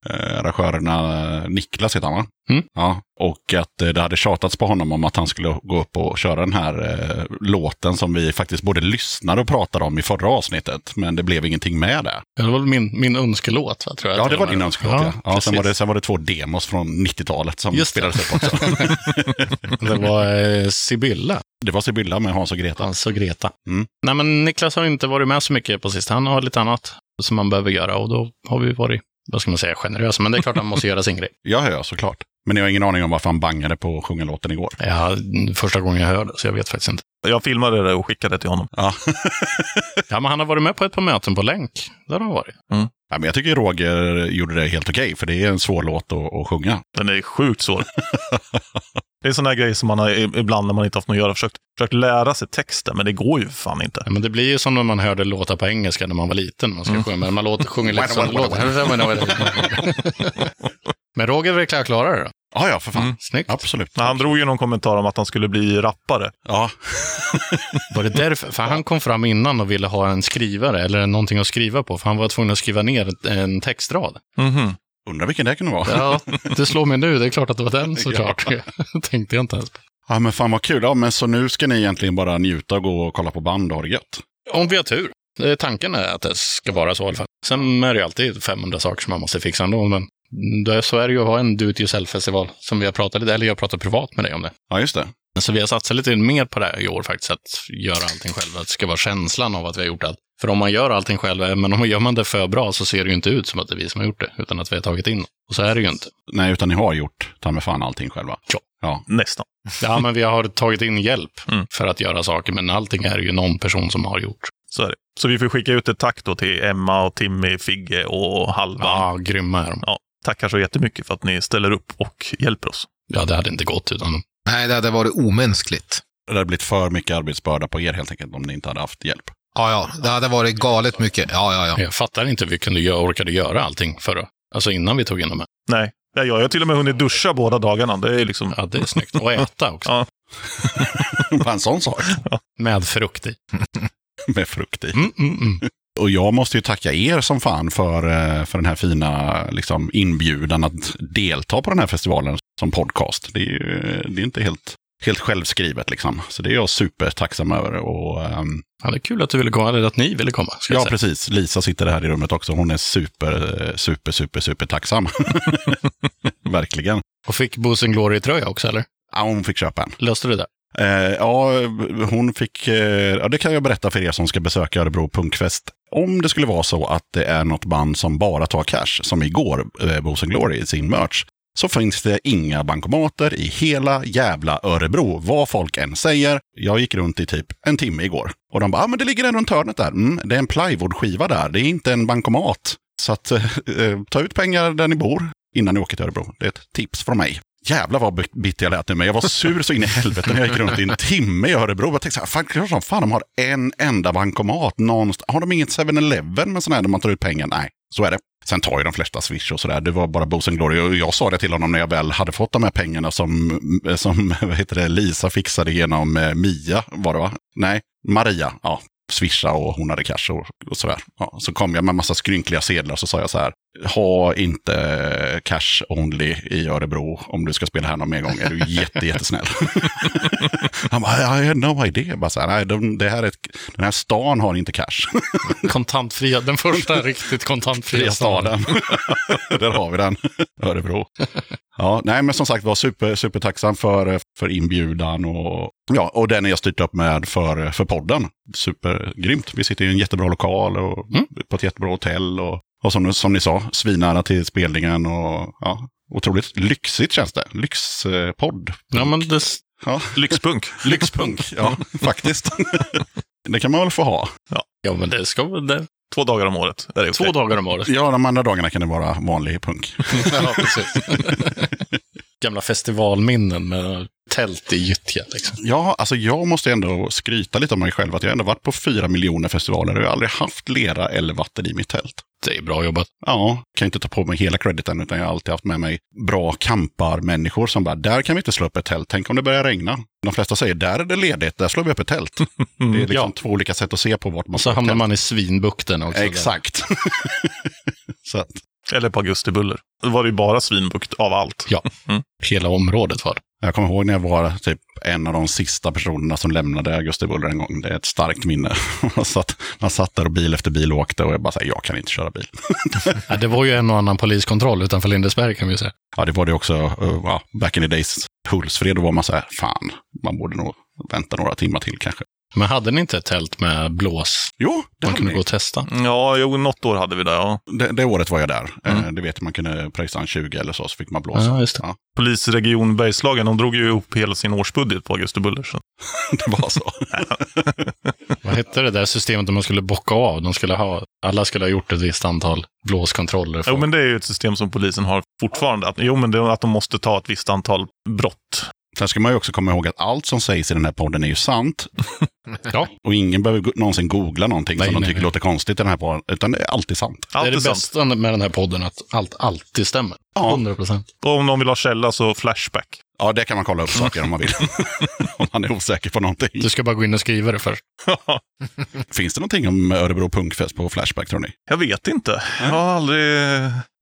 B: eh, eh, arrangörerna, Niklas heter han va?
E: Mm.
B: Ja, och att eh, det hade tjatats på honom om att han skulle gå upp och köra den här eh, låten som vi faktiskt både lyssnade och pratade om i förra avsnittet. Men det blev ingenting med det.
E: Det var min, min önskelåt, va, tror jag.
B: Ja, det
E: och
B: var din önskelåt. Ja, ja. sen, var det, sen var det två demos från 90-talet som
E: Just det.
B: spelades upp också. *laughs*
E: Det var eh, Sibylla,
B: det var Sibylla med Hans och Greta.
E: alltså Greta.
B: Mm.
E: Nej, men Niklas har inte varit med så mycket på sist. Han har lite annat som man behöver göra och då har vi varit, vad ska man säga, generösa. Men det är klart han måste göra sin grej. *laughs*
B: Ja, ja, såklart. Men jag har ingen aning om varför han bangade på att sjunga låten igår.
E: Ja, första gången jag hörde, så jag vet faktiskt inte.
A: Jag filmade det och skickade till honom.
B: Ja. *laughs*
E: Ja, men han har varit med på ett par möten på länk. Där har han varit.
B: ja, men jag tycker Roger gjorde det helt okej, för det är en svår låt att, att sjunga.
A: Den är sjukt svår. *laughs* det är sådana här grejer som man har ibland när man inte haft något att göra försökt, försökt lära sig texten, men det går ju för fan inte.
E: Ja, men det blir ju som när man hörde låtar på engelska när man var liten. Man ska sjunga, men man låter, sjunger liksom låtar. *laughs* Men Roger verkar klara det då.
B: Ja, ja, för fan.
E: Snyggt.
B: Absolut.
A: Men han drog ju någon kommentar om att han skulle bli rappare.
B: Ja, *laughs*
E: Var det därför? För han kom fram innan och ville ha en skrivare, eller någonting att skriva på. För han var tvungen att skriva ner en textrad.
A: Mhm.
B: Undrar vilken det kunde vara.
E: Ja, *laughs* det slår mig nu. Det är klart att det var den såklart. *laughs* Tänkte jag inte ens på.
B: Ja, men fan vad kul. Ja, men så nu ska ni egentligen bara njuta och gå och kolla på band och ha det gött.
E: Om vi har tur. Eh, Tanken är att det ska vara så i alla fall. Sen är det ju alltid 500 saker som man måste fixa ändå. Men det- så är det ju att ha en do it yourself-festival. Som vi har pratat lite, eller jag pratat privat med dig om det.
B: Ja, just det.
E: Så vi har satsat lite mer på det här i år faktiskt, att göra allting själv. Att det ska vara känslan av att vi har gjort allt. För om man gör allting själv, eh, men om gör man det för bra så ser det ju inte ut som att det är vi som har gjort det, utan att vi har tagit in. Och så är det ju inte.
B: Nej, utan ni har gjort ta med fan allting själva.
E: Ja.
B: Ja,
A: Nästan.
E: Ja, men vi har tagit in hjälp *laughs*
A: Mm.
E: för att göra saker, men allting är ju någon person som har gjort.
A: Så är det. Så vi får skicka ut ett tack då till Emma, och Timmy, Figge och Halvan.
E: Ja, grymma är de.
A: Ja, tackar så jättemycket för att ni ställer upp och hjälper oss.
E: Ja, det hade inte gått utan dem.
F: Nej, det hade varit omänskligt.
B: det hade blivit för mycket arbetsbörda på er helt enkelt om ni inte hade haft hjälp.
F: Ja, ja, det hade varit galet mycket. Ja, ja, ja.
E: Jag fattar inte hur vi kunde göra, orkade göra allting förra. Alltså innan vi tog in dem. här.
A: Nej, Ja, jag har till och med hunnit duscha båda dagarna. Det är liksom...
E: Ja, det är snyggt. Och äta *laughs* också.
A: Ja.
B: Bara en sån sak.
E: Med frukt i. *laughs*
B: Med frukt i.
E: Mm, mm, mm.
B: Och jag måste ju tacka er som fan för, eh, för den här fina liksom, inbjudan att delta på den här festivalen som podcast. Det är ju det är inte helt, helt självskrivet liksom. Så det är jag supertacksam över. Och, ehm,
E: Ja, det är kul att du ville komma, eller att ni ville komma.
B: Ja, precis. Lisa sitter här i rummet också. Hon är super, eh, super, super, super tacksam. *laughs* Verkligen.
E: Och fick Boost and Glory-tröja också, eller?
B: Ja, hon fick köpa en.
E: Löste du det?
B: Eh, ja, hon fick, eh, ja, det kan jag berätta för er som ska besöka Örebro Punkfest. Om det skulle vara så att det är något band som bara tar cash, som igår, eh, Bose Glory, i sin merch, så finns det inga bankomater i hela jävla Örebro, vad folk än säger. Jag gick runt i typ en timme igår och de bara, ah, men det ligger en runt hörnet där. Mm, det är en plywoodskiva där, det är inte en bankomat. Så att, *laughs* eh, ta ut pengar där ni bor innan ni åker till Örebro. Det är ett tips från mig. Jävlar vad bitter jag lät nu, men jag var sur så in i helvete när jag gick runt i en timme i Örebro. Jag tänkte så här, fan, klart som fan de har en enda bankomat någonstans. Har de inget 7-Eleven med sån här där man tar ut pengar? Nej, så är det. Sen tar ju de flesta Swish och sådär. Det var bara Bosen Glory. Och jag sa det till honom när jag väl hade fått de här pengarna som, som vad heter det, Lisa fixade genom eh, Mia, var det va? Nej, Maria. Ja, swisha och hon hade cash och, och sådär. Ja, så kom jag med massa skrynkliga sedlar så sa jag så här. Ha inte cash only i Örebro om du ska spela här någon mer gång. Är du jätte, *laughs* jättesnäll. *laughs* Han bara, I had no idea. Bara så här, de, det här är ett, den här stan har inte cash. *laughs*
E: Kontantfria, den första riktigt kontantfria
B: Fria staden. Där har vi den. Örebro. Ja, nej, men som sagt var super, super tacksam för, för inbjudan och, ja, och den är jag styrt upp med för, för podden. Supergrymt. Vi sitter i en jättebra lokal och
E: Mm.
B: på ett jättebra hotell. Och, och som, som ni sa, svinnära till spelningen. Och, ja, otroligt lyxigt känns det. Lyxpodd.
E: Ja, men det,
B: Ja,
A: Lyxpunk. *laughs*
B: lyxpunk, ja, *laughs* faktiskt. *laughs* det kan man väl få ha.
E: ja, men det ska väl det.
A: Två dagar om året. Är det
E: Två dagar om året.
B: Ja, de andra dagarna kan det vara vanlig punk.
E: Ja, precis. Gamla festivalminnen med tält i gyttja. Liksom.
B: Ja, alltså jag måste ändå skryta lite om mig själv. Att jag ändå varit på fyra miljoner festivaler och jag har aldrig haft lera eller vatten i mitt tält.
E: Det är bra jobbat.
B: Ja, kan inte ta på mig hela crediten utan jag har alltid haft med mig bra kamparmänniskor som bara, där kan vi inte slå upp ett tält, tänk om det börjar regna. De flesta säger, där är det ledigt, där slår vi upp ett tält. *laughs* Det är liksom
E: Ja.
B: två olika sätt att se på vart man
E: Och så hamnar
B: tält.
E: man i svinbukten också.
B: Exakt. *laughs* så att,
A: Eller på Augustibuller. Då var det ju bara svinbukt av allt.
E: Ja,
A: Mm.
E: hela området var det.
B: Jag kommer ihåg när jag var typ en av de sista personerna som lämnade Augustibuller en gång. Det är ett starkt minne. *laughs* Man satt, man satt där och bil efter bil åkte och jag bara säger jag kan inte köra bil.
E: Ja, det var ju en och annan poliskontroll utanför Lindesberg kan vi säga.
B: Ja, det var det också. Uh, back in the days. Hultsfred, då var man så här, fan, man borde nog vänta några timmar till kanske.
E: Men hade ni inte ett tält med blås?
B: Jo, det,
E: Man kunde
B: ni.
E: gå och testa.
A: Ja, jo, något år hade vi det. Ja.
B: det, det året var jag där.
E: Mm.
B: Eh, Det vet man kunde pröjsa en 20 eller så, så fick man blåsa.
E: Ja, just det.
B: Ja,
A: Polisregion Bergslagen, de drog ju ihop hela sin årsbudget på Augustibuller. Så. *laughs*
B: det var så. *laughs*
E: Vad hette det där systemet där man skulle bocka av? De skulle ha, alla skulle ha gjort ett visst antal blåskontroller. För.
A: Jo, men det är ju ett system som polisen har fortfarande. Att, jo, men det är att de måste ta ett visst antal brott.
B: Sen ska man ju också komma ihåg att allt som sägs i den här podden är ju sant. *laughs*
E: Ja.
B: Och ingen behöver go- någonsin googla någonting
E: Nej,
B: som de
E: nej,
B: tycker
E: nej.
B: låter konstigt i den här podden, utan det är alltid sant.
E: det
A: Allt
E: är det
A: sant.
E: bästa med den här podden, att allt alltid stämmer.
B: Ja.
E: 100 procent.
A: Och om någon vill ha källa så Flashback.
B: Ja, det kan man kolla upp saker om man vill. *laughs* om man är osäker på någonting.
E: Du ska bara gå in och skriva det först. *laughs*
B: Finns det någonting om Örebro Punkfest på Flashback tror ni?
A: Jag vet inte. Jag har aldrig...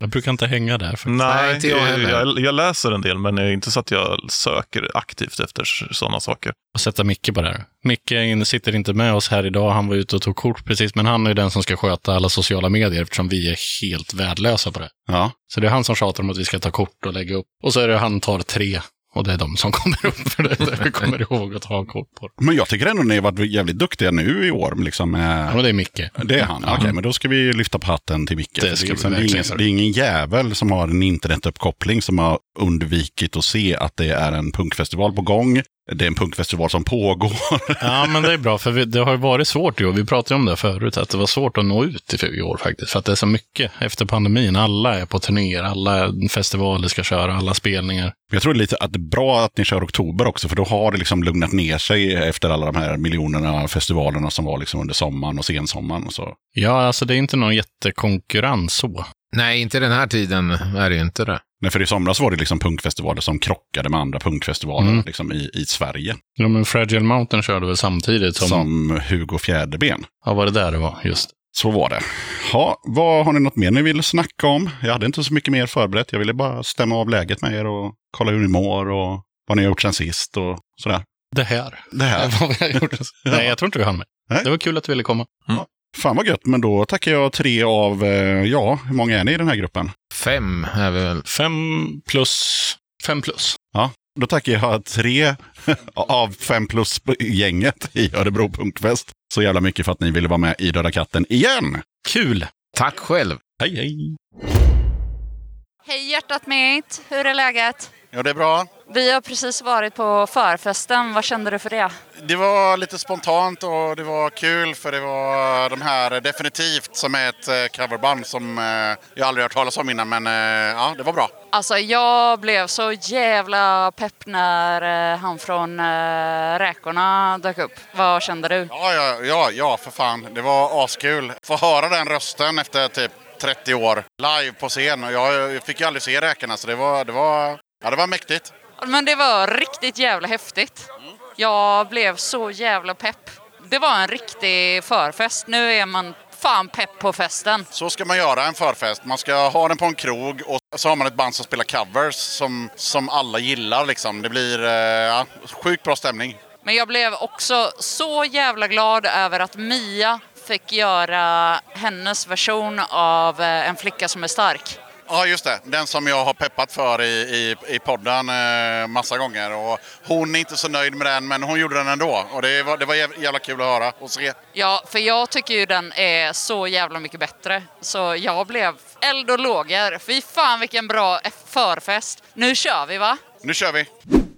E: Jag brukar inte hänga där. För...
A: Nej,
F: inte jag heller.
A: jag, jag läser en del, men det är inte så att jag söker aktivt efter sådana saker.
E: Och sätta Micke på det här. Micke sitter inte med oss här idag. Han var ute och tog kort precis, men han är ju den som ska sköta alla sociala medier eftersom vi är helt värdelösa på det.
B: Ja.
E: Så det är han som tjatar om att vi ska ta kort och lägga upp. Och så är det han tar tre. Och det är de som kommer upp för det. Där vi kommer ihåg att ta kort på.
B: Men jag tycker ändå ni har varit jävligt duktiga nu i år. Liksom, med...
E: Ja, men det är Micke.
B: Det är han?
E: Ja.
B: Okej, men då ska vi lyfta på hatten till Micke.
E: Det ska
B: är
E: vi
B: liksom- det, är
E: verkligen
B: ingen, det är ingen jävel som har en internetuppkoppling som har undvikit att se att det är en punkfestival på gång. Det är en punkfestival som pågår. *laughs*
E: Ja, men det är bra, för vi, det har ju varit svårt i år. Vi pratade om det förut, att det var svårt att nå ut i i år faktiskt. För att det är så mycket efter pandemin. Alla är på turnéer, alla festivaler ska köra, alla spelningar.
B: Jag tror lite att det är bra att ni kör oktober också, för då har det liksom lugnat ner sig efter alla de här miljonerna festivalerna som var liksom under sommaren och sensommaren. Och så.
E: Ja, alltså det är inte någon jättekonkurrens så.
F: Nej, inte den här tiden är det inte det.
B: Nej, för i somras var det liksom punkfestivaler som krockade med andra punkfestivaler
E: Mm.
B: liksom i, i Sverige.
E: Ja, men Fragile Mountain körde väl samtidigt som...
B: Som Hugo Fjäderben.
E: Ja, var det där det var? Just.
B: Så var det. Ja, vad, har ni något mer ni vill snacka om? Jag hade inte så mycket mer förberett. Jag ville bara stämma av läget med er och kolla hur ni mår och vad ni har gjort sen sist och sådär.
E: Det här.
B: Det här. *laughs* *laughs*
E: Nej, jag tror inte vi hann med.
B: Nej.
E: Det var kul att du ville komma.
B: Fan vad gött, men då tackar jag tre av, eh, ja, hur många är ni i den här gruppen?
F: Fem är vi väl.
E: Fem plus... Fem plus.
B: Ja, då tackar jag tre *laughs* av fem plus gänget i Örebro Punkfest. Så jävla mycket för att ni ville vara med i Döda katten igen.
E: Kul!
F: Tack själv.
E: Hej, hej!
G: Hej hjärtat mitt, hur är läget?
H: Ja, det är bra.
G: Vi har precis varit på förfesten, vad kände du för det?
H: Det var lite spontant och det var kul för det var de här definitivt som är ett eh, coverband som eh, jag aldrig hört talas om innan men eh, ja, det var bra.
G: Alltså jag blev så jävla pepp när eh, han från eh, Räkorna dök upp. Vad kände du?
H: Ja, ja, ja, ja för fan. Det var askul. Få höra den rösten efter typ 30 år live på scen och jag, jag fick ju aldrig se Räkorna så det var, det var, ja, det var mäktigt.
G: Men det var riktigt jävla häftigt. Jag blev så jävla pepp. Det var en riktig förfest. Nu är man fan pepp på festen.
H: Så ska man göra en förfest. Man ska ha den på en krog och så har man ett band som spelar covers som, som alla gillar liksom. Det blir eh, ja, sjukt bra stämning.
G: Men jag blev också så jävla glad över att Mia fick göra hennes version av eh, En flicka som är stark.
H: Ja, just det. Den som jag har peppat för i, i, i podden eh, massa gånger. Och hon är inte så nöjd med den, men hon gjorde den ändå. Och det var, det var jäv- jävla kul att höra och se.
G: Ja, för jag tycker ju den är så jävla mycket bättre. Så jag blev eld och lågor. Fy fan vilken bra förfest. Nu kör vi va?
H: Nu kör vi!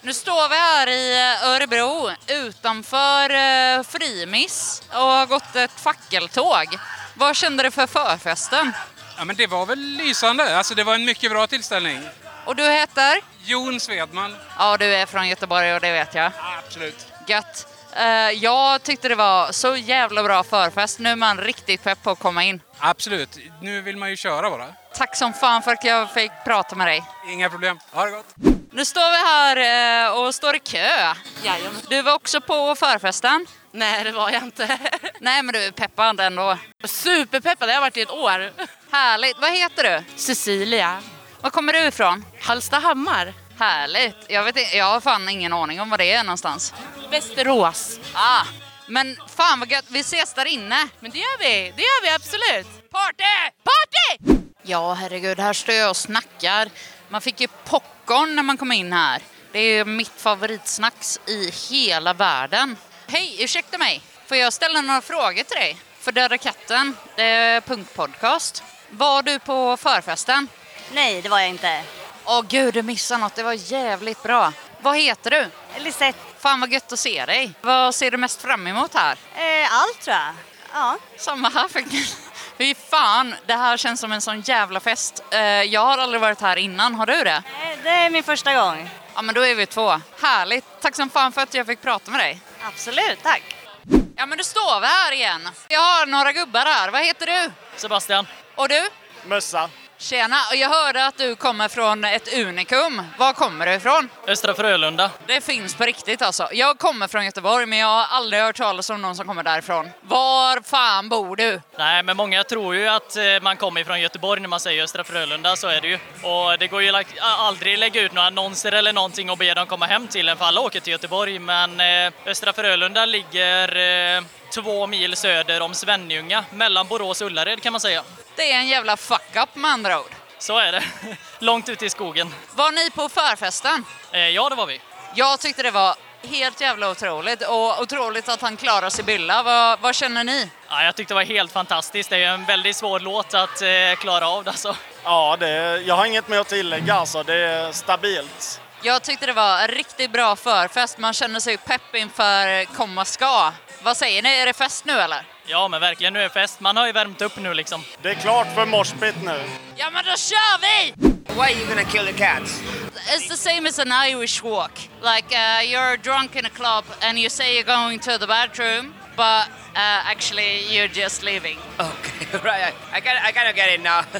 G: Nu står vi här i eh, Örebro utanför eh, Frimis och har gått ett fackeltåg. Vad kände du för förfesten?
I: Ja, men det var väl lysande. Alltså, det var en mycket bra tillställning.
G: Och du heter?
I: Jon Svedman.
G: Ja, du är från Göteborg och det vet jag.
I: Absolut.
G: Gött. Eh, jag tyckte det var så jävla bra förfest. Nu är man riktigt pepp på att komma in.
I: Absolut. Nu vill man ju köra bara.
G: Tack som fan för att jag fick prata med dig.
I: Inga problem. Ha det gott.
G: Nu står vi här eh, och står i kö. Du var också på förfesten?
J: Nej, det var jag inte. *laughs*
G: Nej, men du är peppad ändå.
J: Superpeppad, jag har varit i ett år.
G: Härligt. Vad heter du?
J: Cecilia.
G: Var kommer du ifrån?
J: Hallstahammar.
G: Härligt. Jag, vet, inte- jag har fan ingen aning om vad det är någonstans.
J: Västerås.
G: Ah, men fan vad gött. Vi ses där inne.
J: Men det gör vi. Det gör vi absolut.
G: Party! Party! Ja, herregud. Här står jag och snackar. Man fick ju popcorn när man kom in här. Det är ju mitt favoritsnacks i hela världen. Hej, ursäkta mig. Får jag ställa några frågor till dig? För Döda katten, det är punktpodcast. Var du på förfesten?
K: Nej, det var jag inte.
G: Åh gud, du missade något. Det var jävligt bra. Vad heter du?
K: Lisette.
G: Fan vad gött att se dig. Vad ser du mest fram emot här?
K: Eh, allt tror jag. Ja.
G: Samma här faktiskt. *laughs* Fy fan, det här känns som en sån jävla fest. Eh, jag har aldrig varit här innan, har du det?
K: Eh, Det är min första gång.
G: Ja men då är vi två. Härligt. Tack som fan för att jag fick prata med dig.
K: Absolut, tack.
G: Ja men då står vi här igen. Jag har några gubbar här. Vad heter du?
L: Sebastian.
G: Och du?
L: Mössa.
G: Tjena, jag hörde att du kommer från ett unikum. Var kommer du ifrån?
L: Östra Frölunda.
G: Det finns på riktigt alltså. Jag kommer från Göteborg men jag har aldrig hört talas om någon som kommer därifrån. Var fan bor du?
L: Nej, men många tror ju att eh, man kommer från Göteborg när man säger Östra Frölunda, så är det ju. Och det går ju aldrig lägga ut några annonser eller någonting och be dem komma hem till en, för alla åker till Göteborg. Men eh, Östra Frölunda ligger eh, två mil söder om Svenljunga, mellan Borås och Ullared kan man säga.
G: Det är en jävla fuck-up med andra ord.
L: Så är det. *laughs* Långt ute i skogen.
G: Var ni på förfesten?
L: Eh, ja, det var vi.
G: Jag tyckte det var helt jävla otroligt och otroligt att han klarar Sibylla. Vad, vad känner ni?
L: Ja, jag tyckte det var helt fantastiskt. Det är ju en väldigt svår låt att eh, klara av. Alltså.
M: Ja, det, jag har inget mer att tillägga alltså. Det är stabilt.
G: Jag tyckte det var en riktigt bra förfest. Man känner sig pepp inför komma ska. Vad säger ni? Är det fest nu eller?
L: Ja, men verkligen, nu är det fest. Man har ju värmt upp nu liksom.
M: Det är klart för morspit nu.
G: Ja, men då kör vi!
N: Why are you gonna kill the cats?
G: It's the same as an Irish walk. Like uh, you're drunk in a club and you say you're going to the bathroom, but uh, actually you're just leaving.
N: Okay, *laughs* right. I, I kind I kind of get it now. *laughs*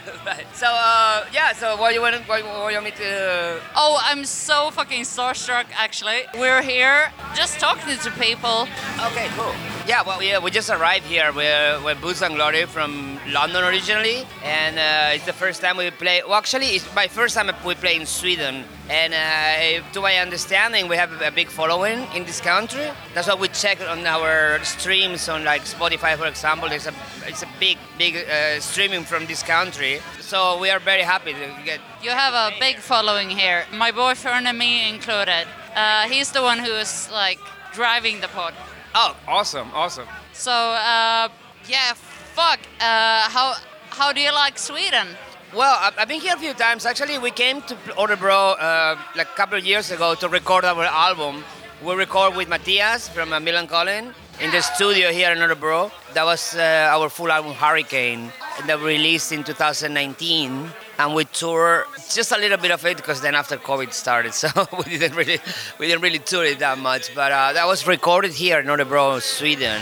N: So uh, yeah. So what you want? What, what you want me to?
G: Oh, I'm so fucking starstruck actually. We're here just talking to people.
N: Okay, cool. Yeah, well, yeah, we just arrived here. We're, we're Boots and Glory from London originally, and uh, it's the first time we play. Well, actually, it's my first time we play in Sweden, and uh, to my understanding, we have a big following in this country. That's what we check on our streams on like Spotify, for example. It's a it's a big big uh, streaming from this country, so we are very happy to get.
G: You have a big following here. My boyfriend and me included. Uh, he's the one who is like driving the pod.
N: Oh, awesome, awesome.
G: So uh, yeah, fuck. Uh, how how do you like Sweden?
N: Well, I've been here a few times. Actually, we came to Oderbro uh, like a couple of years ago to record our album. We record with Matthias from uh, Milan Collin in the studio here in Oderbro. That was uh, our full album Hurricane that we released in 2019. And we tour just a little bit of it because then after COVID started, *laughs* so we didn't really we didn't really tour it that much. But uh, that was recorded here in Oderbro, Sweden.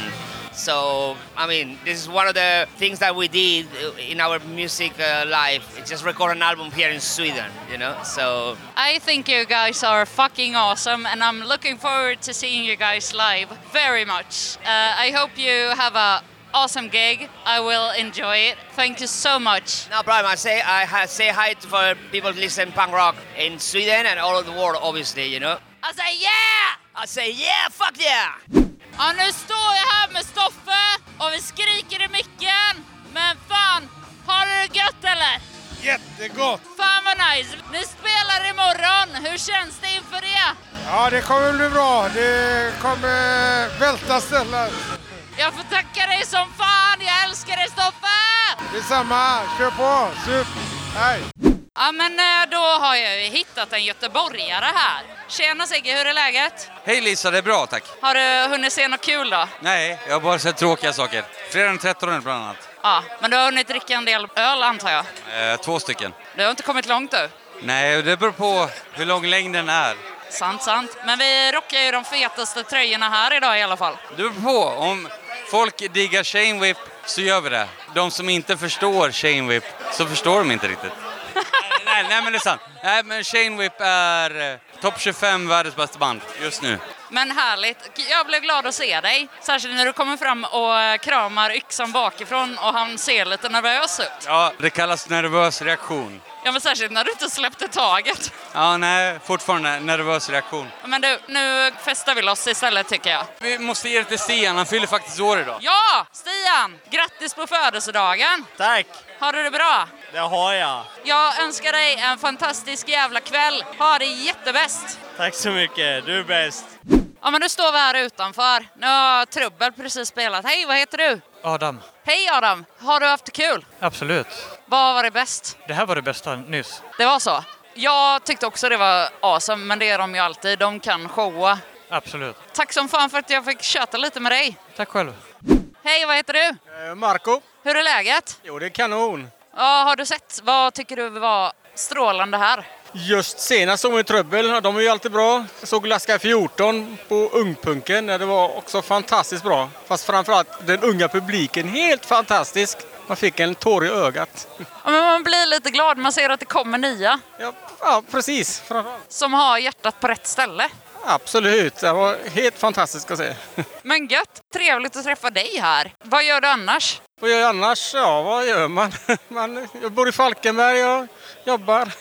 N: So, I mean, this is one of the things that we did in our music uh, life. It's just record an album here in Sweden, you know? So,
G: I think you guys are fucking awesome, and I'm looking forward to seeing you guys live very much. Uh, I hope you have a awesome gig. I will enjoy it. Thank you so much.
N: no problem. I say I ha- say hi to for people listen punk rock in Sweden and all over the world, obviously, you know?
G: I say yeah!
N: I say yeah, fuck yeah!
G: Ja, nu står jag här med Stoffe och vi skriker i micken. Men fan, har du det gött eller?
O: Jättegott!
G: Fan vad nice! Ni spelar imorgon. Hur känns det inför det?
O: Ja, det kommer bli bra. Det kommer välta ställen.
G: Jag får tacka dig som fan. Jag älskar dig Stoffe!
O: Detsamma. Kör på. Sup. Hej.
G: Ja men eh, då har jag ju hittat en göteborgare här. Tjena Sigge, hur är läget?
P: Hej Lisa, det är bra tack.
G: Har du hunnit se något kul då?
P: Nej, jag har bara sett tråkiga saker. Fredag den 13 bland annat.
G: Ja, men du har hunnit dricka en del öl antar jag?
P: Eh, två stycken.
G: Du har inte kommit långt du?
P: Nej, det beror på hur lång längden är.
G: Sant, sant. Men vi rockar ju de fetaste tröjorna här idag i alla fall.
P: Det beror på. Om folk diggar Shane Whip så gör vi det. De som inte förstår Shane Whip så förstår de inte riktigt. Nej, nej, men det är sant. Nej, men Shane Whip är eh, topp 25 världens bästa band just nu.
G: Men härligt. Jag blev glad att se dig. Särskilt när du kommer fram och eh, kramar yxan bakifrån och han ser lite nervös ut.
P: Ja, det kallas nervös reaktion.
G: Ja, men särskilt när du inte släppte taget.
P: Ja, nej, fortfarande nervös reaktion.
G: Men du, nu festar vi loss istället tycker jag.
P: Vi måste ge det till Stian, han fyller faktiskt år idag.
G: Ja! Stian! Grattis på födelsedagen!
M: Tack!
G: Har du det bra?
M: Det har jag.
G: Jag önskar dig en fantastisk jävla kväll. Ha det jättebäst!
M: Tack så mycket, du är bäst.
G: Ja, men nu står vi här utanför. Nu har Trubbel precis spelat. Hej, vad heter du?
Q: Adam,
G: Hej Adam! Har du haft kul?
Q: absolut.
G: Vad var det bäst?
Q: Det här var det bästa nyss.
G: Det var så? Jag tyckte också det var awesome, men det är de ju alltid. De kan showa.
Q: Absolut.
G: Tack som fan för att jag fick köta lite med dig.
Q: Tack själv.
G: Hej, vad heter du?
O: Marco.
G: Hur är läget?
O: Jo, det är kanon.
G: Ja, har du sett? Vad tycker du var strålande här?
O: Just senast såg vi Trubbel, de är ju alltid bra. Jag såg Laska 14 på Ungpunken, det var också fantastiskt bra. Fast framförallt den unga publiken, helt fantastisk. Man fick en tår i ögat.
G: Ja, men man blir lite glad. Man ser att det kommer nya.
O: Ja, ja precis.
G: Som har hjärtat på rätt ställe.
O: Absolut, det var helt fantastiskt att se.
G: Men gött! Trevligt att träffa dig här. Vad gör du annars?
O: Vad gör jag annars? Ja, vad gör man? *laughs* man jag bor i Falkenberg och jobbar.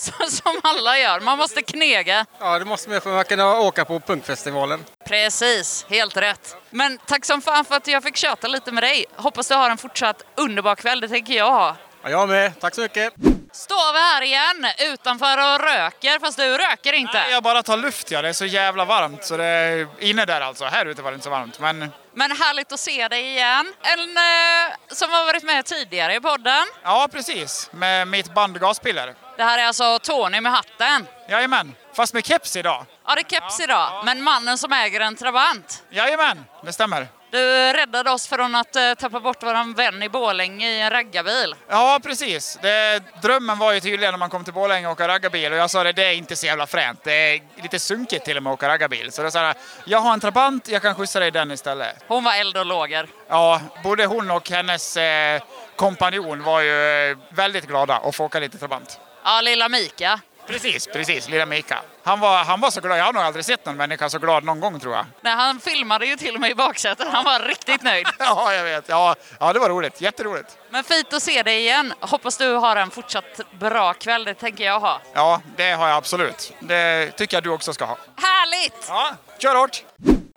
O: *laughs*
G: Som alla gör. Man måste knega.
O: Ja, det måste man för att man kan åka på punkfestivalen.
G: Precis, helt rätt. Men tack som fan för att jag fick köta lite med dig. Hoppas du har en fortsatt underbar kväll, det tänker jag ha.
O: Ja, jag med. Tack så mycket.
G: Står vi här igen utanför och röker, fast du röker inte.
R: Nej, jag bara tar luft ja. Det är så jävla varmt. Så det är inne där alltså. Här ute var det inte så varmt. Men
G: Men härligt att se dig igen. En eh, som har varit med tidigare i podden.
R: ja, precis. Med mitt band Gaspiller.
G: Det här är alltså Tony med hatten.
R: Jajamän. Fast med keps idag.
G: Ja, det är keps idag. Men mannen som äger en Trabant.
R: Jajamän, det stämmer.
G: Du räddade oss från att eh, tappa bort våran vän i Borlänge i en raggarbil.
R: Ja, precis. Det, drömmen var ju tydligen när man kom till Borlänge och åka raggarbil och jag sa det, det är inte så jävla fränt. Det är lite sunkigt till och med att åka raggarbil. Så då sa jag, jag har en Trabant, jag kan skjutsa dig i den istället.
G: Hon var eld och lågor.
R: Ja, både hon och hennes eh, kompanjon var ju eh, väldigt glada att få åka lite Trabant.
G: Ja, lilla Mika.
R: Precis, precis. Lilla Mika. Han var, han var så glad. Jag har nog aldrig sett någon människa så glad någon gång tror jag.
G: Nej, han filmade ju till och med i baksätet. Han var riktigt nöjd. *laughs*
R: Ja, jag vet. Ja, ja, det var roligt. Jätteroligt.
G: Men fint att se dig igen. Hoppas du har en fortsatt bra kväll, det tänker jag ha.
R: Ja, det har jag absolut. Det tycker jag du också ska ha.
G: Härligt!
R: Ja, kör hårt!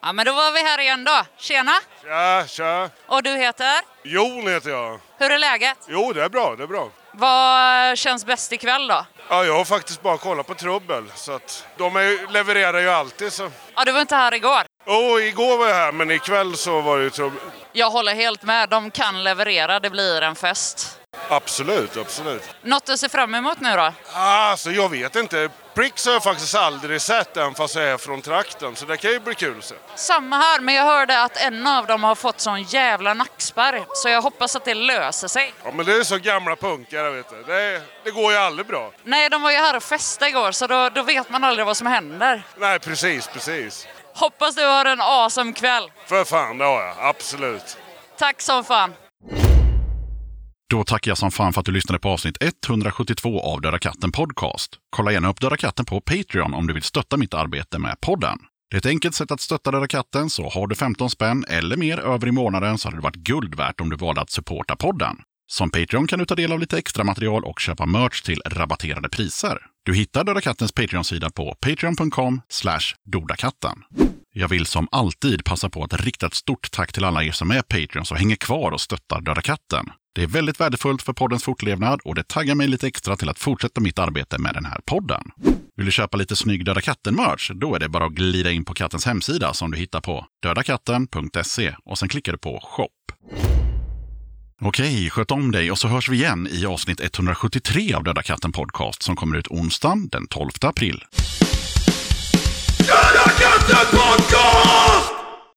G: Ja, men då var vi här igen då. Tjena!
S: Tja, tja.
G: Och du heter?
S: Jon heter jag.
G: Hur är läget?
S: Jo, det är bra, det är bra.
G: Vad känns bäst ikväll då?
S: Ja, jag har faktiskt bara kollat på Trubbel, så att de är, levererar ju alltid så.
G: Ja, du var inte här igår.
S: Oh, igår var jag här, men ikväll så var det ju Trubbel.
G: Jag håller helt med. De kan leverera. Det blir en fest.
S: Absolut, absolut.
G: Något att se fram emot nu då?
S: Alltså, jag vet inte. Pricks har jag faktiskt aldrig sett än, fast jag är från trakten, så det kan ju bli kul att se.
G: Samma här, men jag hörde att en av dem har fått sån jävla nackspärr. Så jag hoppas att det löser sig.
S: Ja, men det är så gamla punkare, vet du. Det, det går ju aldrig bra.
G: Nej, de var ju här och festade igår, så då, då vet man aldrig vad som händer.
S: Nej, precis, precis.
G: Hoppas du har en awesome kväll.
S: För fan, det har jag. Absolut.
G: Tack som fan.
B: Då tackar jag som fan för att du lyssnade på avsnitt 172 av Döda katten Podcast. Kolla gärna upp Döda katten på Patreon om du vill stötta mitt arbete med podden. Det är ett enkelt sätt att stötta Döda katten, så har du 15 spänn eller mer över i månaden så hade det varit guld värt om du valde att supporta podden. Som Patreon kan du ta del av lite extra material och köpa merch till rabatterade priser. Du hittar Döda kattens Patreon-sida på patreon.com dodakatten. Jag vill som alltid passa på att rikta ett stort tack till alla er som är Patreons och hänger kvar och stöttar Döda katten. Det är väldigt värdefullt för poddens fortlevnad och det taggar mig lite extra till att fortsätta mitt arbete med den här podden. Vill du köpa lite snygg Döda katten-merch? Då är det bara att glida in på kattens hemsida som du hittar på dödakatten.se och sen klickar du på shop. Okej, sköt om dig och så hörs vi igen i avsnitt 173 av Döda katten Podcast som kommer ut onsdagen den 12 april.
C: Döda katten podcast!